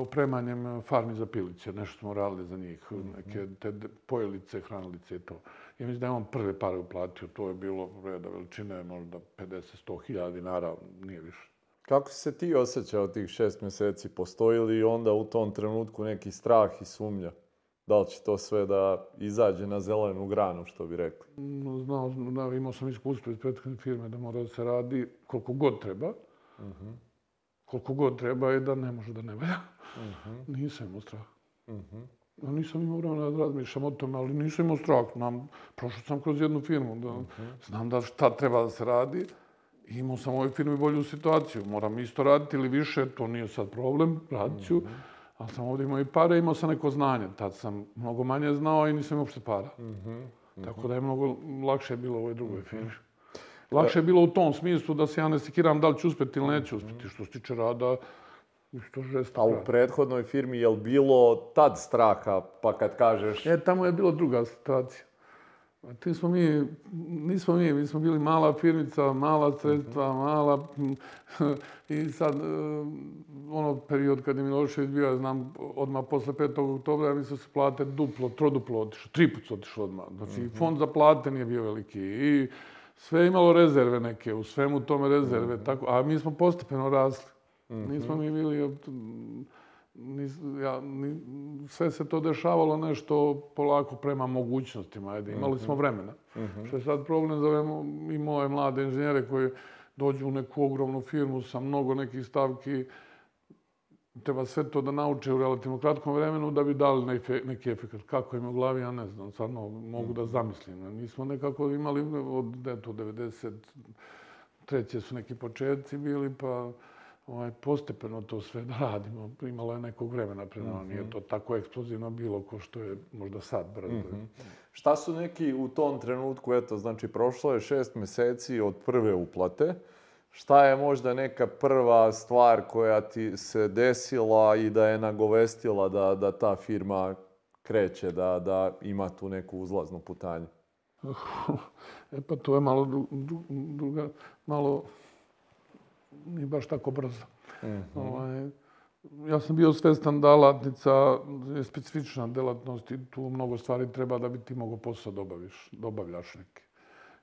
opremanjem farmi za piliće. Nešto smo radili za njih, neke te pojelice, hranilice i to. I mislim da je on prve pare uplatio. To je bilo reda veličine, možda 50-100 hiljada dinara, nije više. Kako si se ti osjećao tih šest mjeseci? Postoji li onda u tom trenutku neki strah i sumnja? Da li će to sve da izađe na zelenu granu, što bi rekli? Znao, da, imao sam iskustvo iz prethodne firme da mora da se radi koliko god treba. Uh mhm. -huh koliko god treba je da ne može da ne valja. Uh mhm. -huh. Nisam imao strah. Uh mhm. -huh. nisam imao vremena da razmišljam o tome, ali nisam imao strah. Nam, prošao sam kroz jednu firmu, da, uh mhm. -huh. znam da šta treba da se radi. I imao sam u ovoj firmi bolju situaciju. Moram isto raditi ili više, to nije sad problem, radit ću. Uh -huh. Ali sam ovdje imao i pare, imao sam neko znanje. Tad sam mnogo manje znao i nisam uopšte para. Uh -huh. Tako da je mnogo lakše bilo u ovoj drugoj firmi. Lakše je bilo u tom smislu da se ja ne sekiram da li ću uspjeti ili neću uspjeti. Što se tiče rada, isto žesto. A u prethodnoj firmi je li bilo tad straha, pa kad kažeš... E, tamo je bilo druga situacija. Ti smo mi, nismo mi, mi smo bili mala firmica, mala sredstva, mala... I sad, e, ono period kad je Milošević bio, ja znam, odmah posle 5. oktobra, ja mislim se plate duplo, troduplo otišlo, tri put su otišlo odmah. Znači, mhm. fond za plate nije bio veliki. I sve imalo rezerve neke, u svemu tome rezerve, mm -hmm. tako, a mi smo postepeno rasli. Mm -hmm. Nismo mi bili, nis, ja, ni, sve se to dešavalo nešto polako prema mogućnostima, ajde, imali smo mhm. vremena. Mm -hmm. Što je sad problem za ove, i moje mlade inženjere koji dođu u neku ogromnu firmu sa mnogo nekih stavki, treba sve to da nauče u relativno kratkom vremenu da bi dali neki, neki efekt. Kako im u glavi, ja ne znam, stvarno mogu da zamislim. Mi smo nekako imali od eto, 93. su neki početci bili, pa ovaj, postepeno to sve da radimo. Imalo je nekog vremena pre nama, nije mhm. to tako eksplozivno bilo ko što je možda sad brzo. Mm -hmm. Šta su neki u tom trenutku, eto, znači prošlo je šest meseci od prve uplate, šta je možda neka prva stvar koja ti se desila i da je nagovestila da, da ta firma kreće, da, da ima tu neku uzlaznu putanju? E pa to je malo druga, malo nije baš tako brzo. Mm -hmm. ovaj, ja sam bio svestan da alatnica je specifična delatnost i tu mnogo stvari treba da bi ti mogo posao dobaviš, dobavljaš neki.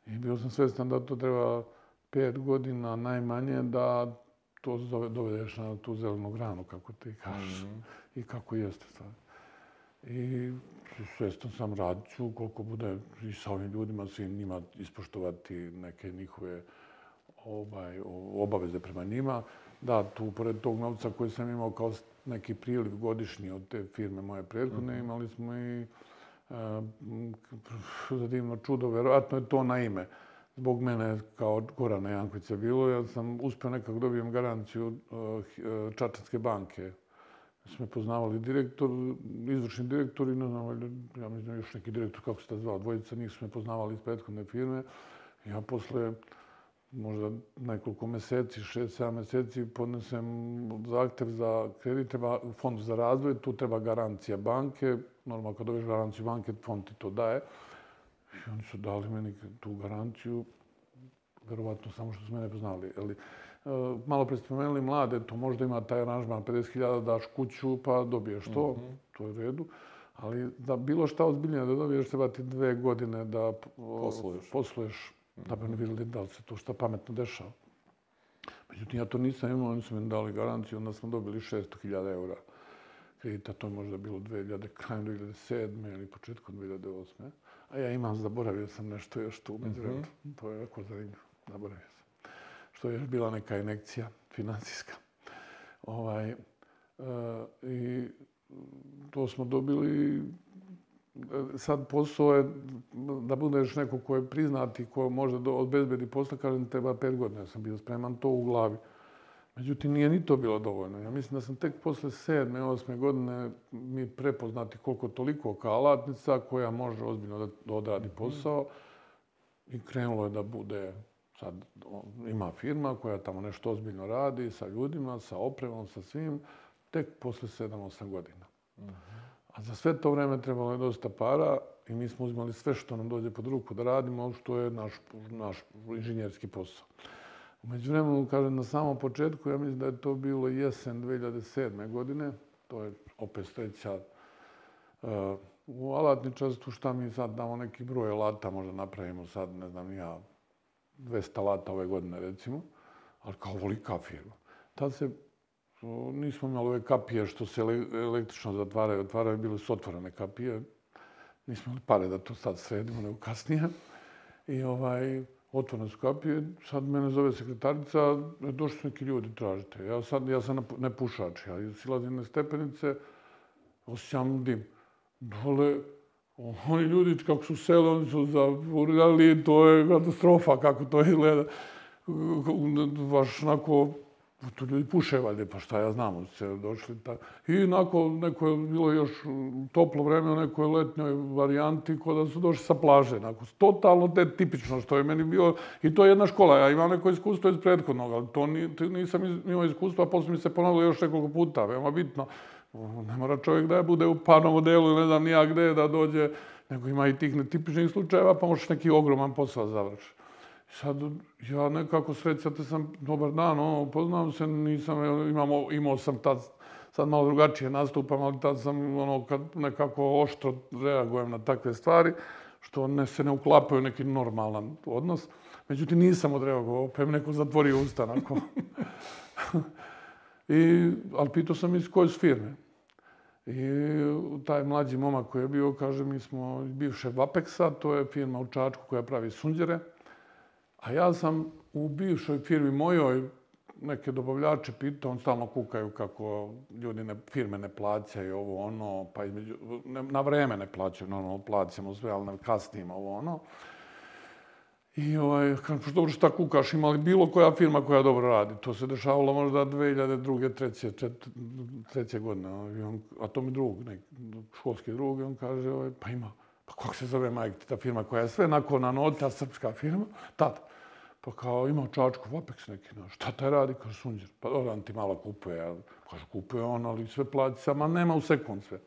I bio sam svestan da to treba pet godina najmanje da to dovedeš na tu zelenu granu, kako ti kažeš. Mm -hmm. I kako jeste sad. I svestan sam radit ću koliko bude i sa ovim ljudima, svim njima ispoštovati neke njihove ovaj, obaveze prema njima. Da, tu pored tog novca koji sam imao kao neki priliv godišnji od te firme moje prethodne, mm -hmm. imali smo i uh, za divno čudo, verovatno je to na ime zbog mene kao Gorana Jankovića bilo, ja sam uspio nekako dobijem garanciju uh, uh, Čačanske banke. Smo poznavali direktor, izvršni direktor i ne znam, ja mislim još neki direktor, kako se ta zvao, dvojica njih su me poznavali iz prethodne firme. Ja posle možda nekoliko meseci, šest, sedam meseci, podnesem zahtev za kredit, treba fond za razvoj, tu treba garancija banke. Normalno, kad dobiješ garanciju banke, fond ti to daje. I oni su dali meni tu garanciju, verovatno samo što su mene poznali. Ali, e, malo pre spomenuli mlade, to možda ima taj aranžman, 50.000 daš kuću pa dobiješ to, mm -hmm. to je u redu. Ali da bilo šta ozbiljnije da dobiješ, treba ti dve godine da posluješ, posluješ mm -hmm. da bi ne vidjeli da li se to šta pametno dešava. Međutim, ja to nisam imao, oni su mi dali garanciju, onda smo dobili 600.000 eura kredita, to je možda bilo 2000, krajem 2007. ili početkom 2008. A ja imam, zaboravio sam nešto još tu umeđu mm -hmm. To je jako zanimljivo, zaboravio sam. Što je još bila neka inekcija finansijska. Ovaj, uh, I to smo dobili sad posao je da budeš neko ko je priznati, ko može da odbezbedi posla, kažem, treba pet godina. Ja sam bio spreman to u glavi. Međutim, nije ni to bilo dovoljno. Ja mislim da sam tek posle sedme, osme godine mi prepoznati koliko toliko kao alatnica koja može ozbiljno da odradi posao. I krenulo je da bude, sad ima firma koja tamo nešto ozbiljno radi sa ljudima, sa opremom, sa svim, tek posle sedam, osam godina. A za sve to vreme trebalo je dosta para i mi smo uzimali sve što nam dođe pod ruku da radimo, što je naš, naš inženjerski posao. Umeđu vremenu, kažem, na samom početku, ja mislim da je to bilo jesen 2007. godine, to je opet sreća uh, eh, u alatničastu, šta mi sad damo neki broj alata, možda napravimo sad, ne znam, ja, 200 alata ove godine, recimo, ali kao volika firma. Tad se nismo imali ove kapije što se električno zatvaraju, otvaraju, bile su otvorene kapije. Nismo imali pare da to sad sredimo, nego kasnije. I ovaj, otvorene su. Sad mene zove sekretarica, došli su neki ljudi, tražite. Ja, sad, ja sam ne pušač, ja silazim na stepenice, osjećam dim. Dole, oni ljudi kako su sele, oni su zavrljali, to je katastrofa kako to izgleda. Baš onako, Pa tu ljudi puše valjde, pa šta ja znam, se došli ta... I nakon neko je bilo još toplo vreme u nekoj letnjoj varijanti, ko da su došli sa plaže. nako, totalno te tipično što je meni bilo. I to je jedna škola, ja imam neko iskustvo iz prethodnog, ali to ni, nisam imao iskustva, a posle mi se ponovilo još nekoliko puta, veoma bitno. Ne mora čovjek da bude u parnom modelu, ne znam nija gde da dođe, nego ima i tih netipičnih slučajeva, pa možeš neki ogroman posao završiti sad ja nekako srećate sam, dobar dan, ono, poznam se, nisam, imamo, imao sam tad, sad malo drugačije nastupam, ali tad sam ono, kad nekako oštro reagujem na takve stvari, što ne se ne uklapaju neki normalan odnos. Međutim, nisam odreagovao, pa im neko zatvorio usta onako. I, ali pitao sam iz koje su firme. I taj mlađi momak koji je bio, kaže, mi smo iz bivše Vapexa, to je firma u Čačku koja pravi sunđere. A ja sam u bivšoj firmi mojoj neke dobavljače pitao, on stalno kukaju kako ljudi ne, firme ne plaćaju ovo ono, pa između, ne, na vreme ne plaćaju, normalno plaćamo sve, ali ne kasnimo ovo ono. I ovaj, kako što pa dobro šta kukaš, imali bilo koja firma koja dobro radi. To se dešavalo možda 2002. treće, čet, treće godine. Ono, I on, a to mi drug, nek, školski drug, on kaže, ovaj, pa ima, pa kako se zove majke, ta firma koja je sve nakon na nota, srpska firma, tata. Pa kao ima čačku, Vapex neki, no, šta taj radi, kaže sunđer. Pa dobro, on ti malo kupuje, ja. kaže kupuje on, ali sve plati sama, nema u sekund sve.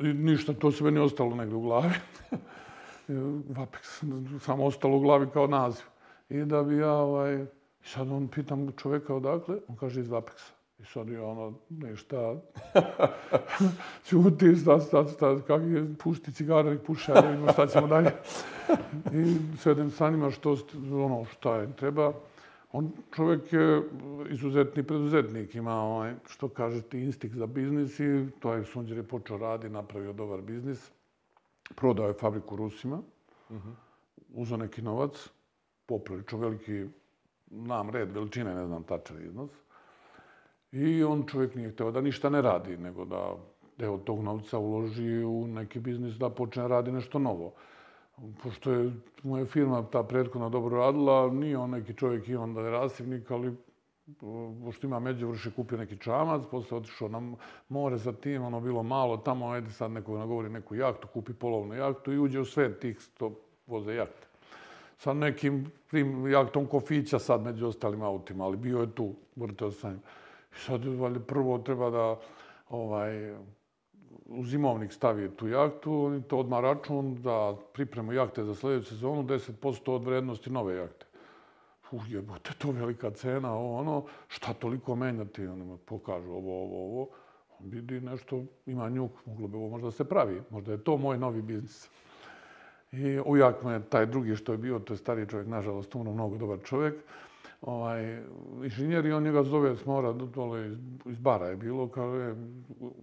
I ništa, to se meni ostalo negdje u glavi. Vapex, samo ostalo u glavi kao naziv. I da bi ja, ovaj, sad on pitam čoveka odakle, on kaže iz Vapexa. I sad je ono, ništa, čuti, šta, šta, šta, kak je, pušti cigare, puša, da vidimo šta ćemo dalje. I sedem sa njima što, ono, šta je, treba. On čovjek je izuzetni preduzetnik, ima ovaj, što kažete, instinkt za biznis i to je Sunđer je počeo radi, napravio dobar biznis. Prodao je fabriku Rusima, uh -huh. uzao neki novac, poprilično veliki nam red, veličine, ne znam, tačan iznos. I on čovjek nije hteo da ništa ne radi, nego da deo tog novca uloži u neki biznis da počne radi nešto novo. Pošto je moja firma ta prethodna dobro radila, nije on neki čovjek i onda je rasivnik, ali eh, pošto ima među vrši kupio neki čamac, posle otišao na more za tim, ono bilo malo, tamo ajde sad neko nagovori neku jahtu, kupi polovnu jahtu i uđe u sve tih sto voze jahte. Sa nekim prim jahtom kofića sad među ostalim autima, ali bio je tu, vrteo sam sad, valjda, prvo treba da ovaj, u zimovnik stavi tu jahtu, oni to odmah račun da pripremu jahte za sljedeću sezonu, 10% od vrednosti nove jahte. Uh, jebote, to velika cena, ovo, ono, šta toliko menjati, oni pokažu ovo, ovo, ovo. On vidi nešto, ima njuk, moglo bi ovo možda se pravi, možda je to moj novi biznis. I ujak me, taj drugi što je bio, to je stari čovjek, nažalost, umro mnogo dobar čovjek, ovaj, inženjer i on njega zove s mora, dole iz, iz bara je bilo, kao je,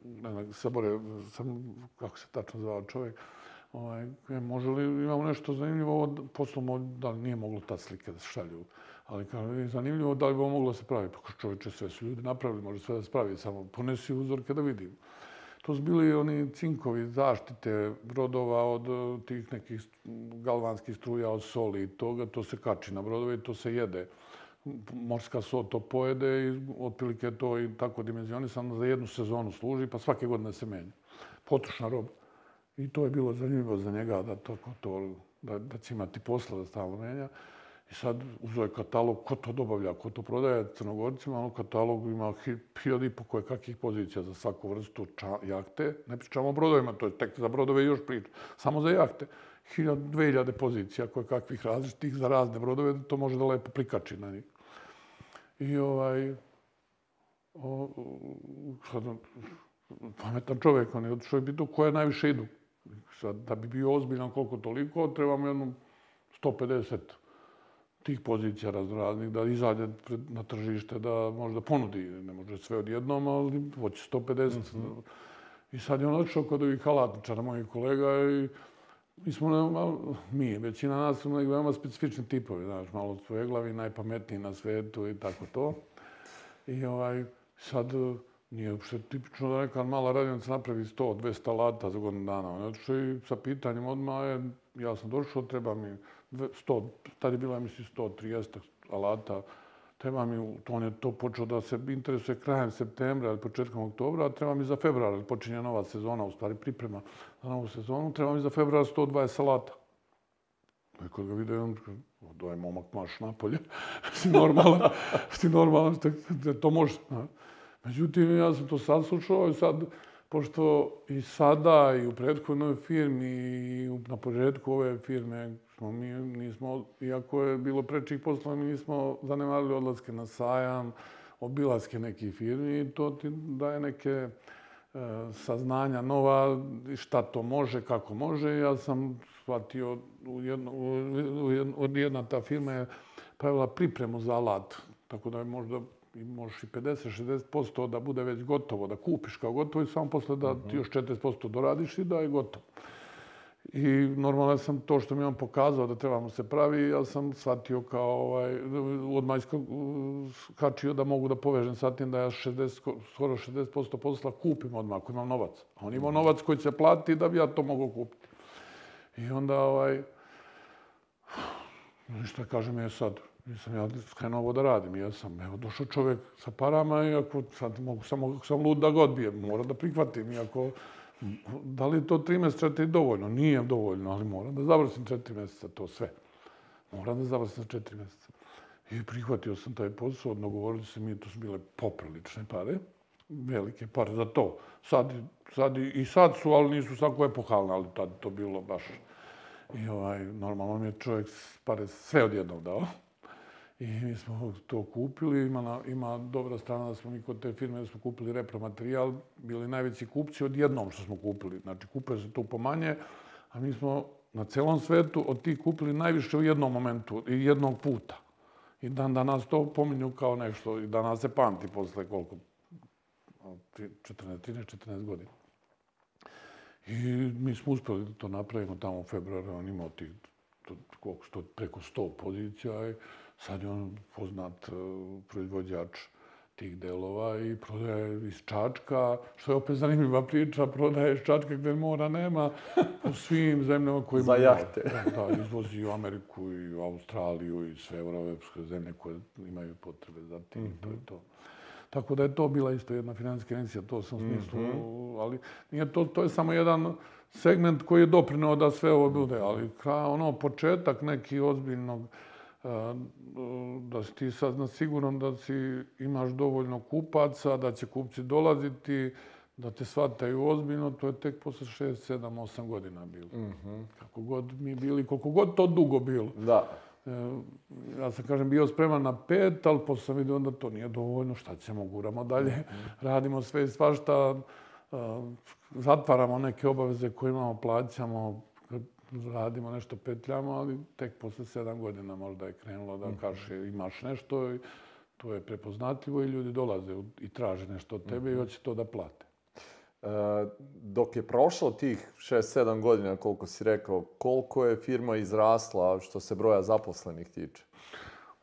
ne znam, sabore, sam, kako se tačno zvao čovjek, ovaj, je, može li, imamo nešto zanimljivo, poslom, da li nije moglo ta slike da se šalju, ali kao je zanimljivo, da li bi ovo moglo se pravi, pa čovječe, sve su ljudi napravili, može sve da se pravi, samo ponesi uzorke da vidim. To su bili oni cinkovi zaštite brodova od e, tih nekih galvanskih struja od soli i toga. To se kači na brodove i to se jede. Morska so to pojede i otprilike to i tako dimenzionisano za jednu sezonu služi, pa svake godine se menja. Potrošna roba. I to je bilo zanimljivo za njega da, to, to, da, da će imati posla da stalno menja. I sad uzeo je katalog, ko to dobavlja, ko to prodaje crnogorcima, ono katalog ima hiljada i po koje kakvih pozicija za svaku vrstu ča, jahte. Ne pričamo o brodovima, to je tek za brodove još priča, samo za jahte. Hiljada, dve hiljade pozicija koje kakvih različitih za razne brodove, to može da lepo prikači na njih. I ovaj, o, sad, pametan čovjek, on je otišao i pitao koje najviše idu. Sad, da bi bio ozbiljan koliko toliko, trebamo jednu 150 tih pozicija raznoraznih, da izađe na tržište, da možda ponudi, ne može sve odjednom, ali hoće 150. Mm -hmm. I sad je on odšao kod ovih halatničara, mojih kolega, i mi smo, mi, većina nas su neki veoma specifični tipovi, znaš, malo svoje glavi, najpametniji na svetu i tako to. I ovaj, sad, e, nije uopšte tipično da neka mala radionica napravi 100-200 lata za godinu dana. On je i sa pitanjem odmah, je, ja sam došao, treba mi 100, tad je bila, mislim, 130 alata. Treba mi, to on je to počeo da se interesuje krajem septembra ili početkom oktobra, a treba mi za februar, ili počinje nova sezona, u stvari priprema za novu sezonu, treba mi za februar 120 salata. I kad ga vidio, on daj momak maš napolje, si normalan, si normalan, to može. Međutim, ja sam to sad slušao i sad, pošto i sada i u prethodnoj firmi i na početku ove firme smo mi nismo, iako je bilo prečih posla, mi nismo zanemarili odlaske na sajam, obilaske nekih firmi i to ti daje neke e, saznanja nova, šta to može, kako može. Ja sam shvatio, u jedno, u jedno, od jedna ta firma je pravila pripremu za alat, tako da je možda i možeš i 50-60% da bude već gotovo, da kupiš kao gotovo i samo posle da ti još 40% doradiš i da je gotovo. I normalno sam to što mi on pokazao da trebamo se pravi, ja sam shvatio kao ovaj, odmah skačio da mogu da povežem sa tim da ja 60, skoro 60% posla kupim odmah ako imam novac. A on ima novac koji će plati da bi ja to mogu kupiti. I onda ovaj, ništa kažem je sad, nisam ja skrenuo ovo da radim. Ja sam, evo, došao čovjek sa parama i ako sad mogu samo, sam lud da ga odbijem, mora da prihvatim. Iako, da li je to tri mjeseca ti dovoljno? Nije dovoljno, ali moram da završim četiri mjeseca, to sve. Moram da završim četiri mjeseca. I prihvatio sam taj posao, odnogovorili se mi, to su bile poprilične pare, velike pare za to. Sad, sad i sad su, ali nisu svako epohalne, ali tad to bilo baš... I ovaj, normalno mi je čovjek pare sve odjednog dao. I mi smo to kupili. Ima, ima dobra strana da smo mi kod te firme da smo kupili repromaterijal. Bili najveći kupci od jednom što smo kupili. Znači, kupuje se to pomanje, a mi smo na celom svetu od tih kupili najviše u jednom momentu i jednog puta. I dan danas to pominju kao nešto. I danas se pamti posle koliko? 14, 13, 14 godina. I mi smo uspeli da to napravimo tamo u februaru. On imao tih koliko sto, preko 100 pozicija. I, Sad je on poznat e, proizvođač tih delova i prodaje iz Čačka, što je opet zanimljiva priča, prodaje iz Čačka gdje mora nema u svim zemljama koji Za jahte. Da, da, izvozi u Ameriku i u Australiju i sve evropske zemlje koje imaju potrebe za tim. Mm -hmm. To je to. Tako da je to bila isto jedna financijska agencija, to sam mm -hmm. ali nije to, to je samo jedan segment koji je doprinao da sve ovo bude, ali kraj, ono, početak neki ozbiljnog da si ti sad na siguran da si imaš dovoljno kupaca, da će kupci dolaziti, da te shvataju ozbiljno, to je tek posle 6, 7, 8 godina bilo. Mm -hmm. Kako god mi bili, koliko god to dugo bilo. Da. E, ja sam, kažem, bio spreman na pet, ali posle sam vidio da to nije dovoljno, šta ćemo, guramo dalje, mm -hmm. radimo sve i svašta, zatvaramo neke obaveze koje imamo, plaćamo, radimo nešto petljamo, ali tek posle sedam godina možda je krenulo da mhm. kaže imaš nešto i to je prepoznatljivo i ljudi dolaze i traže nešto od tebe i mhm. hoće to da plate. E, dok je prošlo tih 6-7 godina, koliko si rekao, koliko je firma izrasla što se broja zaposlenih tiče?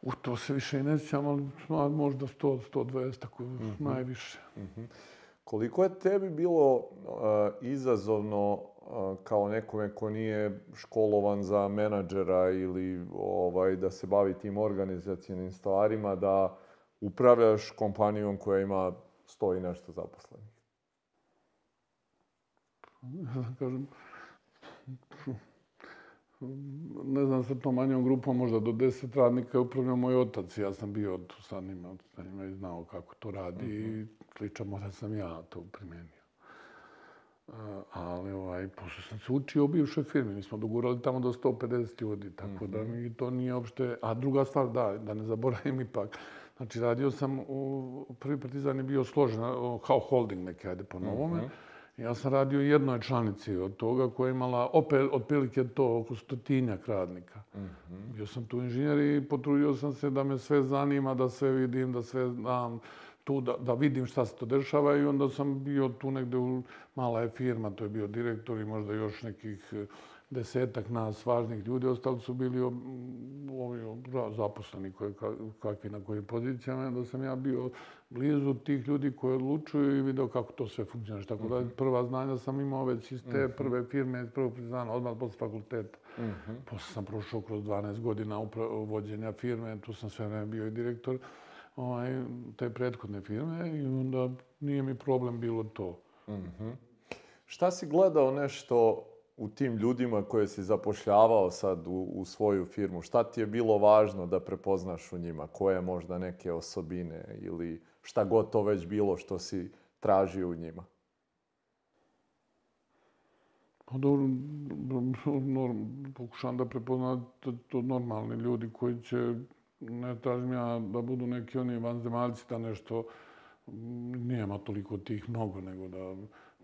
U to se više i ne sjećam, ali možda 100-120, tako mm -hmm. najviše. Mm -hmm. Koliko je tebi bilo uh, izazovno uh, kao nekome ko nije školovan za menadžera ili ovaj, da se bavi tim organizacijenim stvarima, da upravljaš kompanijom koja ima sto i nešto zaposlenih? kažem, ne znam sa tom manjom grupom, možda do deset radnika je upravljao moj otac. Ja sam bio tu sa njima, sa njima i znao kako to radi uh -huh. Sličan možda sam ja to primjenio. Uh, ali ovaj, posle sam se učio u bivšoj firmi. Mi smo dogurali tamo do 150 ljudi, tako uh -huh. da mi to nije uopšte... A druga stvar, da, da ne zaboravim ipak. Znači, radio sam u... Prvi partizan je bio složen, kao holding neke, ajde po novome. Uh -huh. Ja sam radio jednoj članici od toga koja je imala opet otprilike to oko stotinjak radnika. Mm -hmm. Bio sam tu inženjer i potrudio sam se da me sve zanima, da sve vidim, da sve znam tu, da, da vidim šta se to dešava i onda sam bio tu negde u mala je firma, to je bio direktor i možda još nekih desetak nas važnih ljudi, ostali su bili ovi zaposleni koje, kakvi na kojim pozicijama, da sam ja bio blizu tih ljudi koji odlučuju i video kako to sve funkcionira. Tako da mhm. prva znanja sam imao već iz te mhm. prve firme, iz prvog priznana, odmah posle fakulteta. Mhm. Posle sam prošao kroz 12 godina vođenja firme, tu sam sve vreme bio i direktor ovaj, te prethodne firme i onda nije mi problem bilo to. Šta si gledao nešto u tim ljudima koje si zapošljavao sad u, u svoju firmu, šta ti je bilo važno da prepoznaš u njima? Koje možda neke osobine ili šta god to već bilo što si tražio u njima? Pa dobro, norm, pokušam da prepoznam to, to normalni ljudi koji će, ne tražim ja da budu neki oni vanzemaljci da nešto, nijema toliko tih mnogo, nego da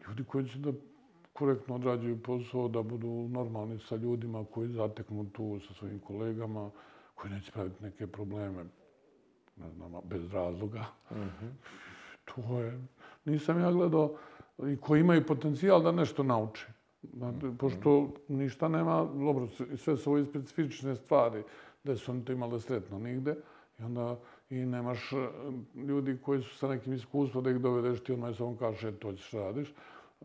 ljudi koji će da korektno odrađuju posao, da budu normalni sa ljudima koji zateknu tu sa svojim kolegama, koji neće praviti neke probleme, ne znam, bez razloga. Mm -hmm. To je... Nisam ja gledao i koji imaju potencijal da nešto nauče. Znate, mm -hmm. Pošto ništa nema, dobro, sve su ove specifične stvari, da su oni to imali sretno nigde. I onda i nemaš eh, ljudi koji su sa nekim iskustvom da ih dovedeš ti odmah samo kaže e, to ćeš radiš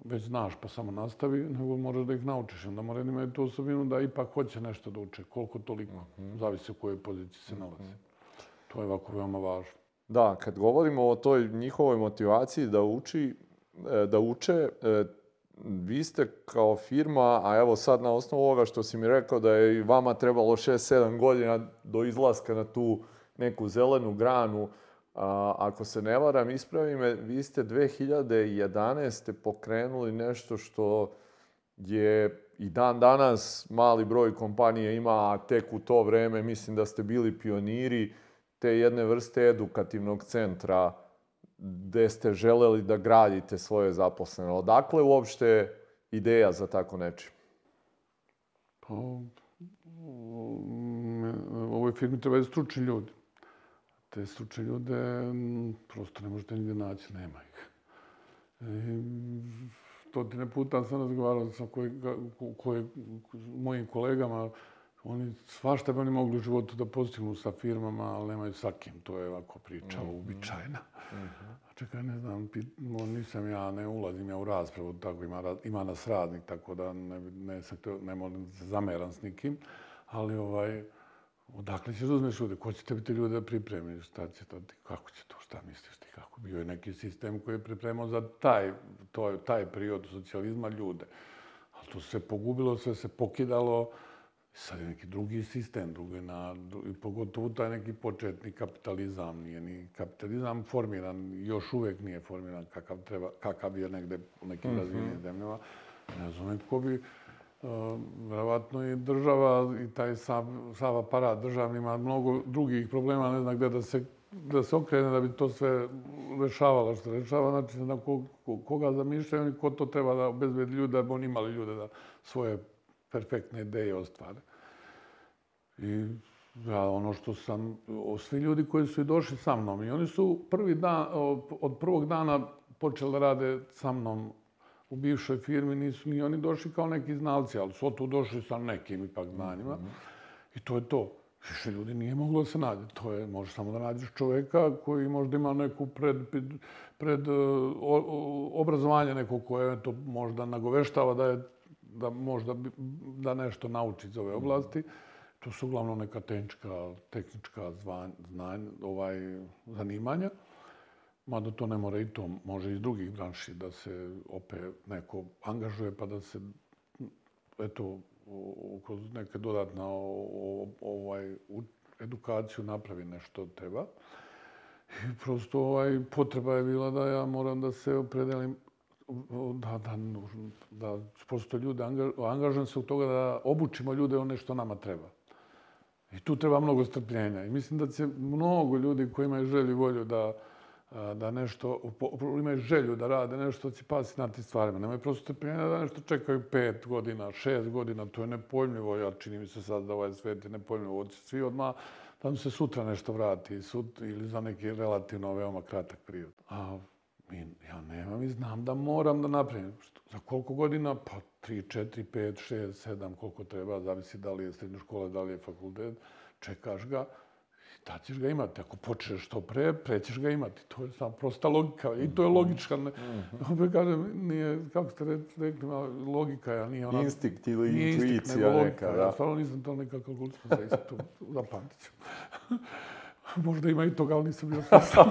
već znaš pa samo nastavi, nego moraš da ih naučiš. Onda mora da imaju tu osobinu da ipak hoće nešto da uče, koliko toliko, mm -hmm. zavisi u kojoj poziciji se nalazi. Mm -hmm. To je ovako veoma važno. Da, kad govorimo o toj njihovoj motivaciji da uči, e, da uče, e, vi ste kao firma, a evo sad na osnovu ovoga što si mi rekao da je i vama trebalo 6-7 godina do izlaska na tu neku zelenu granu, A, ako se ne varam, ispravi me, vi ste 2011. pokrenuli nešto što je i dan danas mali broj kompanija ima, a tek u to vreme mislim da ste bili pioniri te jedne vrste edukativnog centra gde ste želeli da gradite svoje zaposlene. Odakle uopšte ideja za tako nečim? Pa, mm, ovoj firmi trebaju stručni ljudi te stručne ljude mm, prosto ne možete nigde naći, nema ih. I, stotine puta sam razgovarao sa koje, koje, mojim kolegama, oni svašta bi oni mogli u životu da postignu sa firmama, ali nemaju sa kim. To je ovako priča mm -hmm. uobičajena. Mm -hmm. A čekaj, ne znam, nisam ja, ne ulazim ja u raspravu, tako ima, ima nas radnik, tako da ne, ne, ne, ne moram se zameran s nikim. Ali ovaj, Odakle ćeš da uzmeš ljude? Ko će tebi te ljude da pripremi? Šta će to? Kako će to? Šta misliš ti? Kako? Bio je neki sistem koji je pripremao za taj, to, taj period socijalizma ljude. Ali to se pogubilo, sve se pokidalo. Sad je neki drugi sistem, drugi na, i pogotovo taj neki početni kapitalizam. Nije ni kapitalizam formiran, još uvek nije formiran kakav, treba, kakav je negde u nekim mm -hmm. razvijenim zemljama. Ne znam, ko bi Verovatno i država i taj sav, sav aparat državni ima mnogo drugih problema, ne zna gde da se, da se okrene da bi to sve rešavalo što rešava. Znači, na ko, koga zamišljaju i ko to treba da obezbedi ljude, da bi oni imali ljude da svoje perfektne ideje ostvare. I ja, ono što sam, svi ljudi koji su i došli sa mnom, i oni su prvi dan, od prvog dana počeli da rade sa mnom u bivšoj firmi nisu ni oni došli kao neki znalci, ali su tu došli sa nekim ipak znanjima. Mm -hmm. I to je to. više ljudi nije moglo da se nađe. To je, može samo da nađeš čoveka koji možda ima neku pred, pred o, o, obrazovanje neko koje to možda nagoveštava da je da možda da nešto nauči iz ove oblasti. To su uglavnom neka tehnička, tehnička zvan, znanja, ovaj, zanimanja. Mada to ne mora i to, može iz drugih branši da se opet neko angažuje pa da se eto, kroz neke dodatna ovaj, edukaciju napravi nešto treba. I prosto ovaj, potreba je bila da ja moram da se opredelim da, da, da prosto ljude angažujem se u toga da obučimo ljude one što nama treba. I tu treba mnogo strpljenja. I mislim da će mnogo ljudi koji imaju želju i volju da, da nešto, imaju želju da rade nešto, će pasiti na tim stvarima. Nemaju prosto strpljenja da nešto čekaju pet godina, šest godina, to je nepojmljivo. Ja čini mi se sad da ovaj svet je nepojmljivo. Oći svi odmah da mu se sutra nešto vrati sut, ili za neki relativno veoma kratak period. A mi, ja nemam i znam da moram da napravim. Što, za koliko godina? Pa 3, 4, 5, 6, 7, koliko treba, zavisi da li je srednja škola, da li je fakultet. Čekaš ga, da ćeš ga imati. Ako počneš što pre, pre ćeš ga imati. To je samo prosta logika. I to je logička. Ne, mm kažem, nije, kako ste rekli, logika je, nije ona... Instinkt ili nije intuicija instinkt, nego neka, da. Ja stvarno nisam to nekako kalkulisao, za isto to zapamtit ću. Možda ima i toga, ali nisam bio svestan.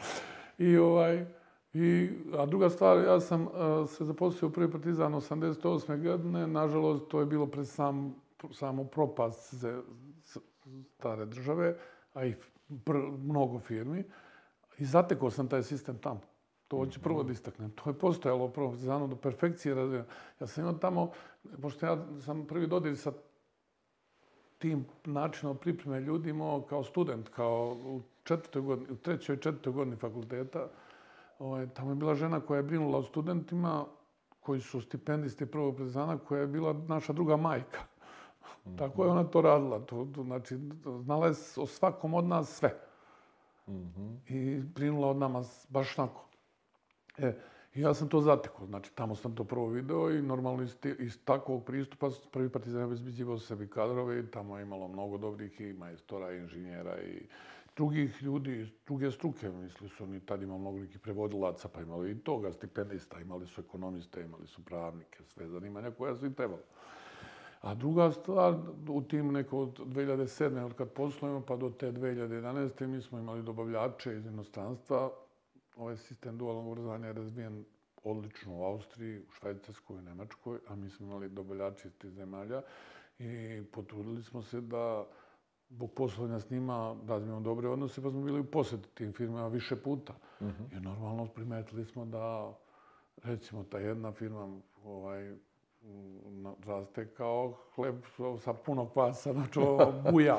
I ovaj... I, a druga stvar, ja sam uh, se zaposlio u prvi partizan 88. godine. Nažalost, to je bilo pred sam, samo propast ze, stare države, a i pr, mnogo firmi. I zatekao sam taj sistem tamo. To hoću prvo da istaknem. To je postojalo u prvom partizanu do perfekcije razvijeno. Ja sam imao tamo, pošto ja sam prvi dodir sa tim načinom pripreme ljudi imao kao student, kao u, četvrtoj godini, u trećoj i četvrtoj godini fakulteta, ovaj, tamo je bila žena koja je brinula o studentima koji su stipendisti prvog prezana, koja je bila naša druga majka. Mm -hmm. Tako je ona to radila. To, to, znači, znala je o svakom od nas sve. Mm -hmm. I brinula od nama baš tako. E, I ja sam to zatekao. Znači, tamo sam to prvo video i normalno iz, iz takvog pristupa prvi partizan je obezbiđivao sebi kadrove i tamo je imalo mnogo dobrih i majstora i inženjera i drugih ljudi, druge struke, misli su oni tad imali mnogo nekih prevodilaca, pa imali i toga, stipendista, imali su ekonomiste, imali su pravnike, sve zanimanja koja su i trebalo. A druga stvar, u tim neko od 2007. od kad poslujemo, pa do te 2011. mi smo imali dobavljače iz inostranstva. Ovaj sistem dualnog obrazovanja je razvijen odlično u Austriji, u Švajcarskoj, u Nemačkoj, a mi smo imali dobavljače iz tih zemalja i potrudili smo se da zbog poslovanja s njima razvijemo dobre odnose, pa smo bili u posjeti tim firmama više puta. Uh. -huh. I normalno primetili smo da, recimo, ta jedna firma ovaj, raste kao hleb sa puno kvasa, znači buja.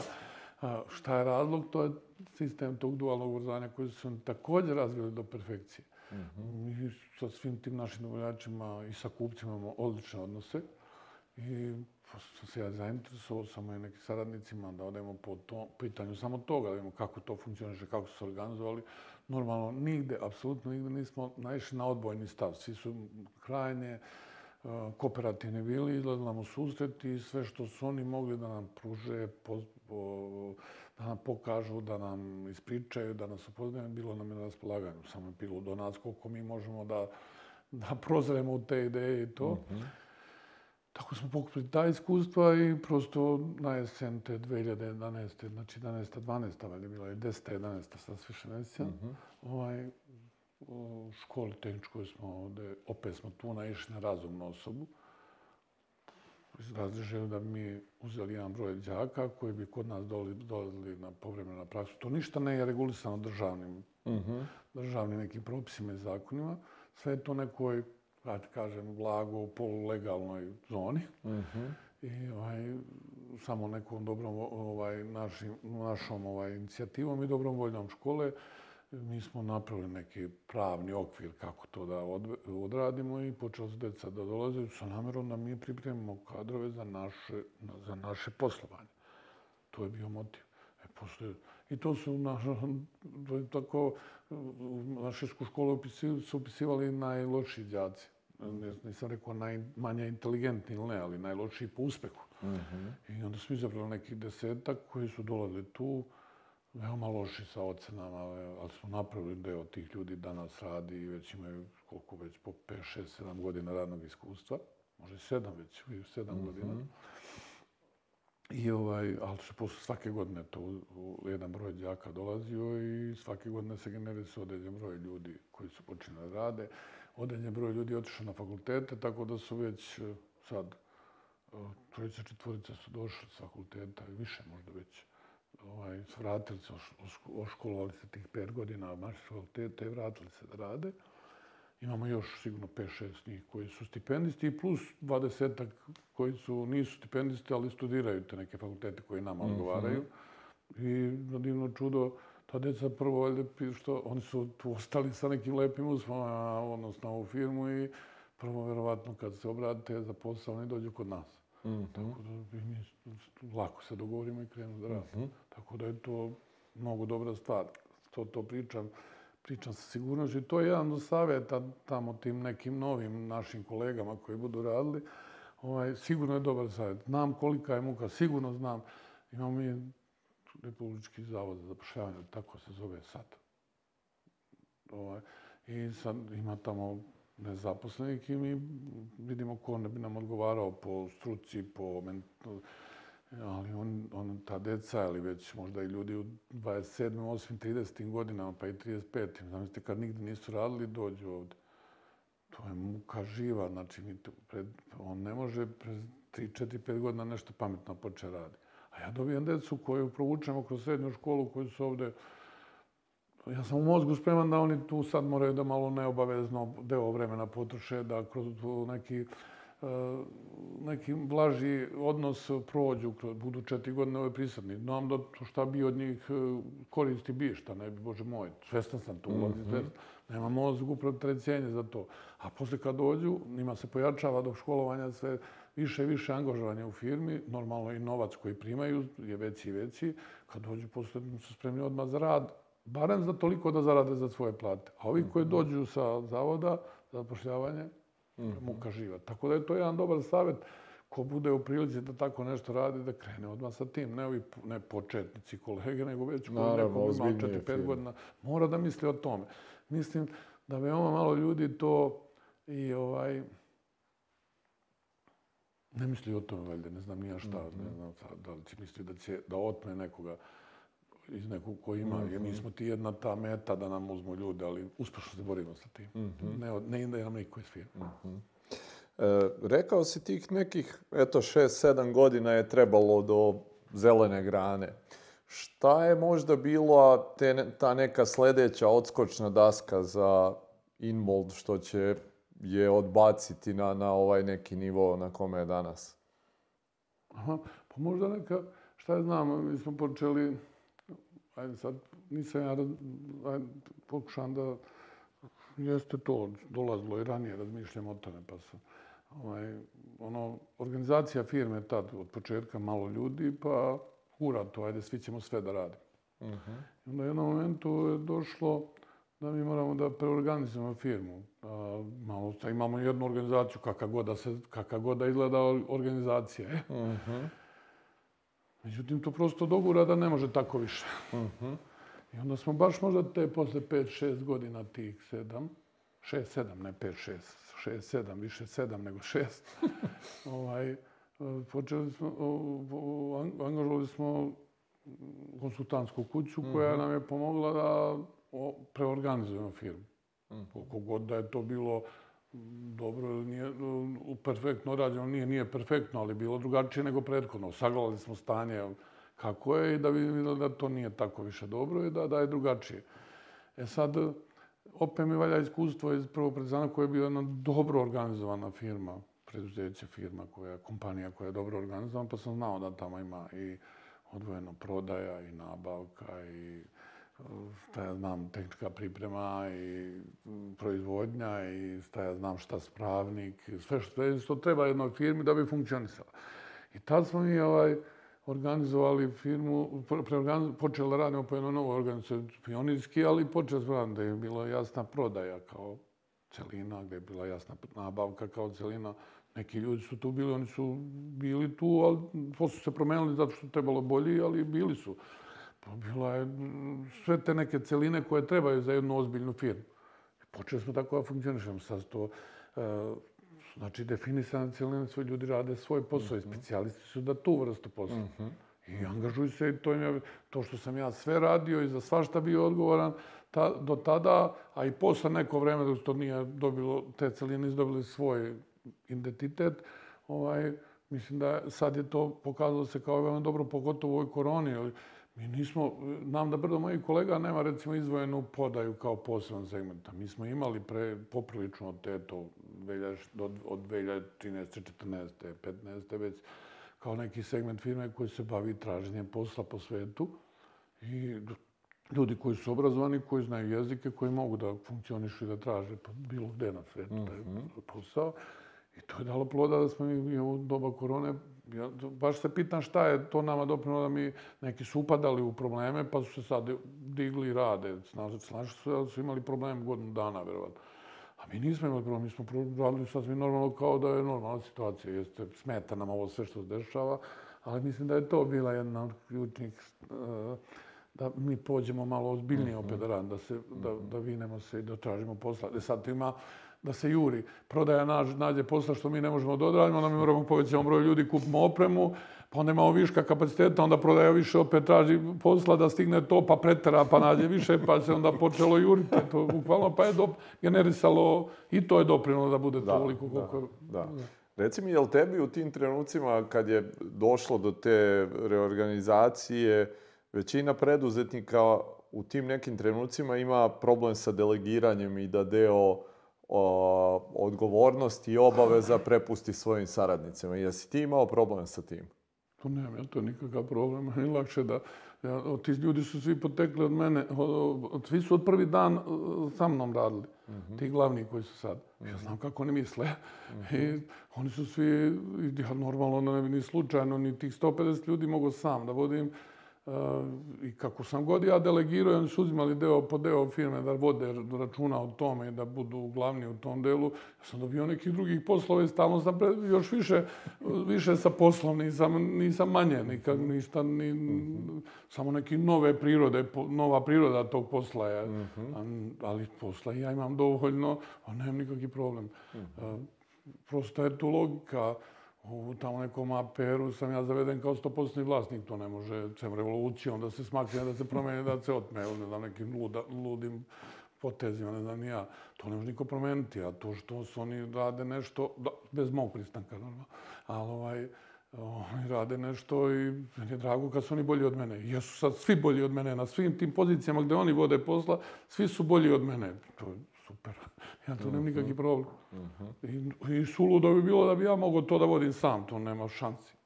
A, šta je razlog? To je sistem tog dualnog obrazovanja koji su također razvili do perfekcije. Mhm. -huh. Mi sa svim tim našim dobavljačima i sa kupcima imamo odlične odnose. I pa, sam se ja zainteresovao sa mojim nekim saradnicima da odemo po to, pitanju samo toga, da vidimo kako to funkcioniše, kako su se organizovali. Normalno, nigde, apsolutno nigde nismo naišli na odbojni stav. Svi su krajnje e, kooperativni bili, izlazili nam u susret i sve što su oni mogli da nam pruže, po, da nam pokažu, da nam ispričaju, da nas upoznaju, bilo nam je na raspolaganju. Samo je bilo do nas koliko mi možemo da, da prozremo u te ideje i to. Mm -hmm. Tako smo pokupili ta iskustva i prosto na jesen te 2011. Znači 11. 12. valjda bila je 10. 11. sad ne sjećam. Mm -hmm. ovaj, u školi tehničkoj smo ovde, opet smo tu naišli na razumnu osobu. Razližili da mi uzeli jedan broj džaka koji bi kod nas dolazili na povremenu na praksu. To ništa ne je regulisano državnim, mm -hmm. državnim nekim propisima i zakonima. Sve je to nekoj da kažem, blago u polulegalnoj zoni. Mm -hmm. I ovaj, samo nekom dobrom ovaj, našim, našom ovaj, inicijativom i dobrom voljnom škole mi smo napravili neki pravni okvir kako to da od, odradimo i počeli su deca da dolaze sa namjerom da mi pripremimo kadrove za naše, za naše poslovanje. To je bio motiv. E, posle, I to su naš, to je tako, u našu školu su upisivali najlošiji džaci. ne, nisam rekao najmanje inteligentni ili ne, ali najlošiji po uspehu. I onda smo izabrali nekih desetak koji su dolazili tu, veoma loši sa ocenama, ali smo napravili deo tih ljudi danas radi i već imaju koliko već po 5, 6, 7 godina radnog iskustva. Može 7 već, 7 mm -hmm. godina. I ovaj, ali se posle svake godine to u jedan broj djaka dolazio i svake godine se generisao se određen broj ljudi koji su počinili da rade. Određen broj ljudi je otišao na fakultete, tako da su već e, sad e, trojica, četvorica su došli s fakulteta i više možda već ovaj, vratili se, oškolovali se tih pet godina, mašli fakultete i vratili se da rade. Imamo još sigurno 5-6 njih koji su stipendisti i plus 20 koji su, nisu stipendisti, ali studiraju te neke fakultete koji nama mhm. odgovaraju. I na divno čudo, ta djeca prvo, što oni su tu ostali sa nekim lepim uslovima, odnosno ovu firmu i prvo, verovatno, kad se obratite za posao, oni dođu kod nas. Mm -hmm. Tako da mi lako se dogovorimo i krenemo da radimo. Mm -hmm. Tako da je to mnogo dobra stvar. To, to pričam pričam sa sigurnošću i to je jedan od savjeta tamo tim nekim novim našim kolegama koji budu radili. Ovaj, sigurno je dobar savjet. Znam kolika je muka, sigurno znam. Imamo mi Republički zavod za zapošljavanje, tako se zove sad. Ovaj, I sad ima tamo nezaposlenih i mi vidimo ko ne bi nam odgovarao po struci, po mentalnosti E, ali on, on, ta deca, ali već možda i ljudi u 27. 8. 30. godinama, pa i 35. Zamislite, kad nigde nisu radili, dođu ovde. To je muka živa, znači mi pred, on ne može pre 3, 4, 5 godina nešto pametno poče radi. A ja dobijem decu koju provučemo kroz srednju školu, koji su ovde... Ja sam u mozgu spreman da oni tu sad moraju da malo neobavezno deo vremena potroše, da kroz neki neki blaži odnos prođu, budu četiri godine ove prisutni. Znam da šta bi od njih e, koristi bi, šta ne bi, Bože moj, svestan sam to, mm -hmm. nema mozgu pretrećenje za to. A posle kad dođu, njima se pojačava do školovanja sve više i više angažovanja u firmi, normalno i novac koji primaju je veći i veći, kad dođu posle su spremni odmah za rad, barem za toliko da zarade za svoje plate. A ovi koji mhm. dođu sa zavoda za zapošljavanje, mm. muka živa. Tako da je to jedan dobar savjet ko bude u prilici da tako nešto radi, da krene odmah sa tim. Ne ovi ne početnici kolege, nego već ko neko ima 4-5 godina, mora da misli o tome. Mislim da veoma malo ljudi to i ovaj ne misli o tome, valjda, ne znam nija šta, mm -hmm. ne znam da li će misli da će da otme nekoga iz nekog ko ima, mm -hmm. jer mi smo ti jedna ta meta da nam uzmu ljude, ali uspešno se borimo sa tim. Mm -hmm. Ne, ne ide nam niko iz firme. Mm -hmm. e, rekao si tih nekih, eto, šest, sedam godina je trebalo do zelene grane. Šta je možda bilo te, ta neka sljedeća odskočna daska za Inmold što će je odbaciti na, na ovaj neki nivo na kome je danas? Aha, pa možda neka, šta je znam, mi smo počeli ajde sad, nisam ja, ajde, pokušam da, jeste to, dolazilo i ranije, razmišljam o tome, pa sam, ovaj, ono, organizacija firme tad, od početka malo ljudi, pa hura to, ajde, svi ćemo sve da radimo. Uh mhm. -huh. I onda u jednom momentu je došlo da mi moramo da preorganizujemo firmu. A, malo, imamo jednu organizaciju, kakva god da, se, kakva god da izgleda organizacija. Uh mhm. -huh. Međutim, to prosto dogura da ne može tako više. Uh -huh. I onda smo baš možda te posle 5-6 godina tih 7, 6-7, ne 5-6, 6-7, više 7 nego 6, ovaj, počeli smo, angažovali smo konsultantsku kuću koja nam je pomogla da preorganizujemo firmu. Koliko god da je to bilo dobro, nije perfektno rađeno, nije, nije perfektno, ali bilo drugačije nego prethodno. Sagledali smo stanje kako je i da vidimo da to nije tako više dobro i da, da je drugačije. E sad, opet mi valja iskustvo iz prvog predzana koja je bila jedna dobro organizovana firma, preduzeće firma, koja, kompanija koja je dobro organizovana, pa sam znao da tamo ima i odvojeno prodaja i nabavka i šta ja znam, tehnička priprema i proizvodnja i šta ja znam šta spravnik, sve što, je, što treba jednoj firmi da bi funkcionisala. I tad smo mi ovaj, organizovali firmu, preorganiz, počeli radimo po jednoj novoj organizaciji pionirski, ali počeli smo raditi da je bila jasna prodaja kao celina gdje je bila jasna nabavka kao celina. Neki ljudi su tu bili, oni su bili tu, ali posle se promenili zato što je trebalo bolji, ali bili su. Pa bila je sve te neke celine koje trebaju za jednu ozbiljnu firmu. Počeli smo tako da funkcionišemo. Sad to, uh, znači, definisane celine, sve ljudi rade svoj posao mm -hmm. i specijalisti su da tu vrstu posla. Mm -hmm. I angažuju se i to, je, to što sam ja sve radio i za svašta bio odgovoran ta, do tada, a i posle neko vreme dok to nije dobilo, te celine izdobili svoj identitet, ovaj, mislim da sad je to pokazalo se kao veoma dobro, pogotovo u ovoj koroni. Ali mi nismo, nam da brdo mojih kolega nema recimo izvojenu podaju kao poseban segment. Mi smo imali pre, poprilično od te to, od 2013. 14. 15. već kao neki segment firme koji se bavi traženjem posla po svetu. I ljudi koji su obrazovani, koji znaju jezike, koji mogu da funkcionišu i da traže bilo gde na svetu mm -hmm. posao. I to je dalo ploda da smo mi u doba korone, ja, baš se pitan šta je to nama doprino da mi neki su upadali u probleme, pa su se sad digli i rade. Snaži, snaži su, su imali problem godinu dana, verovatno. A mi nismo imali problem, mi smo radili sasvim normalno kao da je normalna situacija. Jeste, smeta nam ovo sve što se dešava, ali mislim da je to bila jedna od ključnih uh, da mi pođemo malo ozbiljnije opet da radimo, da, se, da, da vinemo se i da tražimo posla. E sad ima da se juri. Prodaja nađe, nađe posla što mi ne možemo da odradimo, onda mi moramo povećati broj ljudi, kupimo opremu, pa onda imamo viška kapaciteta, onda prodaja više, opet traži posla da stigne to, pa pretera, pa nađe više, pa se onda počelo juriti. To bukvalno pa je dop, generisalo i to je doprino da bude da, toliko koliko... Da, da. Reci mi, je li tebi u tim trenucima kad je došlo do te reorganizacije, većina preduzetnika u tim nekim trenucima ima problem sa delegiranjem i da deo o, odgovornosti i obaveza prepusti svojim saradnicima. Jesi ti imao problem sa tim? To nemam ja to nikakav problem. Ni lakše da... Ja, ti ljudi su svi potekli od mene. Svi su od prvi dan sa mnom radili. Mm -hmm. Ti glavni koji su sad. Mm -hmm. Ja znam kako oni misle. Mm -hmm. I oni su svi... Ja, normalno, ne, ni slučajno, ni tih 150 ljudi mogu sam da vodim. I kako sam god ja delegirao, oni su uzimali deo po deo firme da vode računa o tome i da budu glavni u tom delu. Ja sam dobio nekih drugih poslova i stalno sam pre, još više, više sa poslom, nisam, nisam manje, nikad, nisam, ni, samo neke nove prirode, nova priroda tog posla je. Mm -hmm. Ali posla ja imam dovoljno, a nemam nikakvi problem. Mm -hmm. Prosto je tu logika u tamo nekom APR-u sam ja zaveden kao stopostni vlasnik, to ne može cem revolucijom da se smakne, da se promeni, da se otme, ne znam, nekim luda, ludim potezima, ne znam ni ja. To ne može niko promeniti, a to što su oni rade nešto, da, bez mog pristanka, normalno, ali ovaj, oni rade nešto i meni je drago kad su oni bolji od mene. Jesu sad svi bolji od mene na svim tim pozicijama gdje oni vode posla, svi su bolji od mene. To je super. Ja to nemam nikakvi problem. I, I suludo bi bilo da bi ja mogao to da vodim sam, to nema šansi.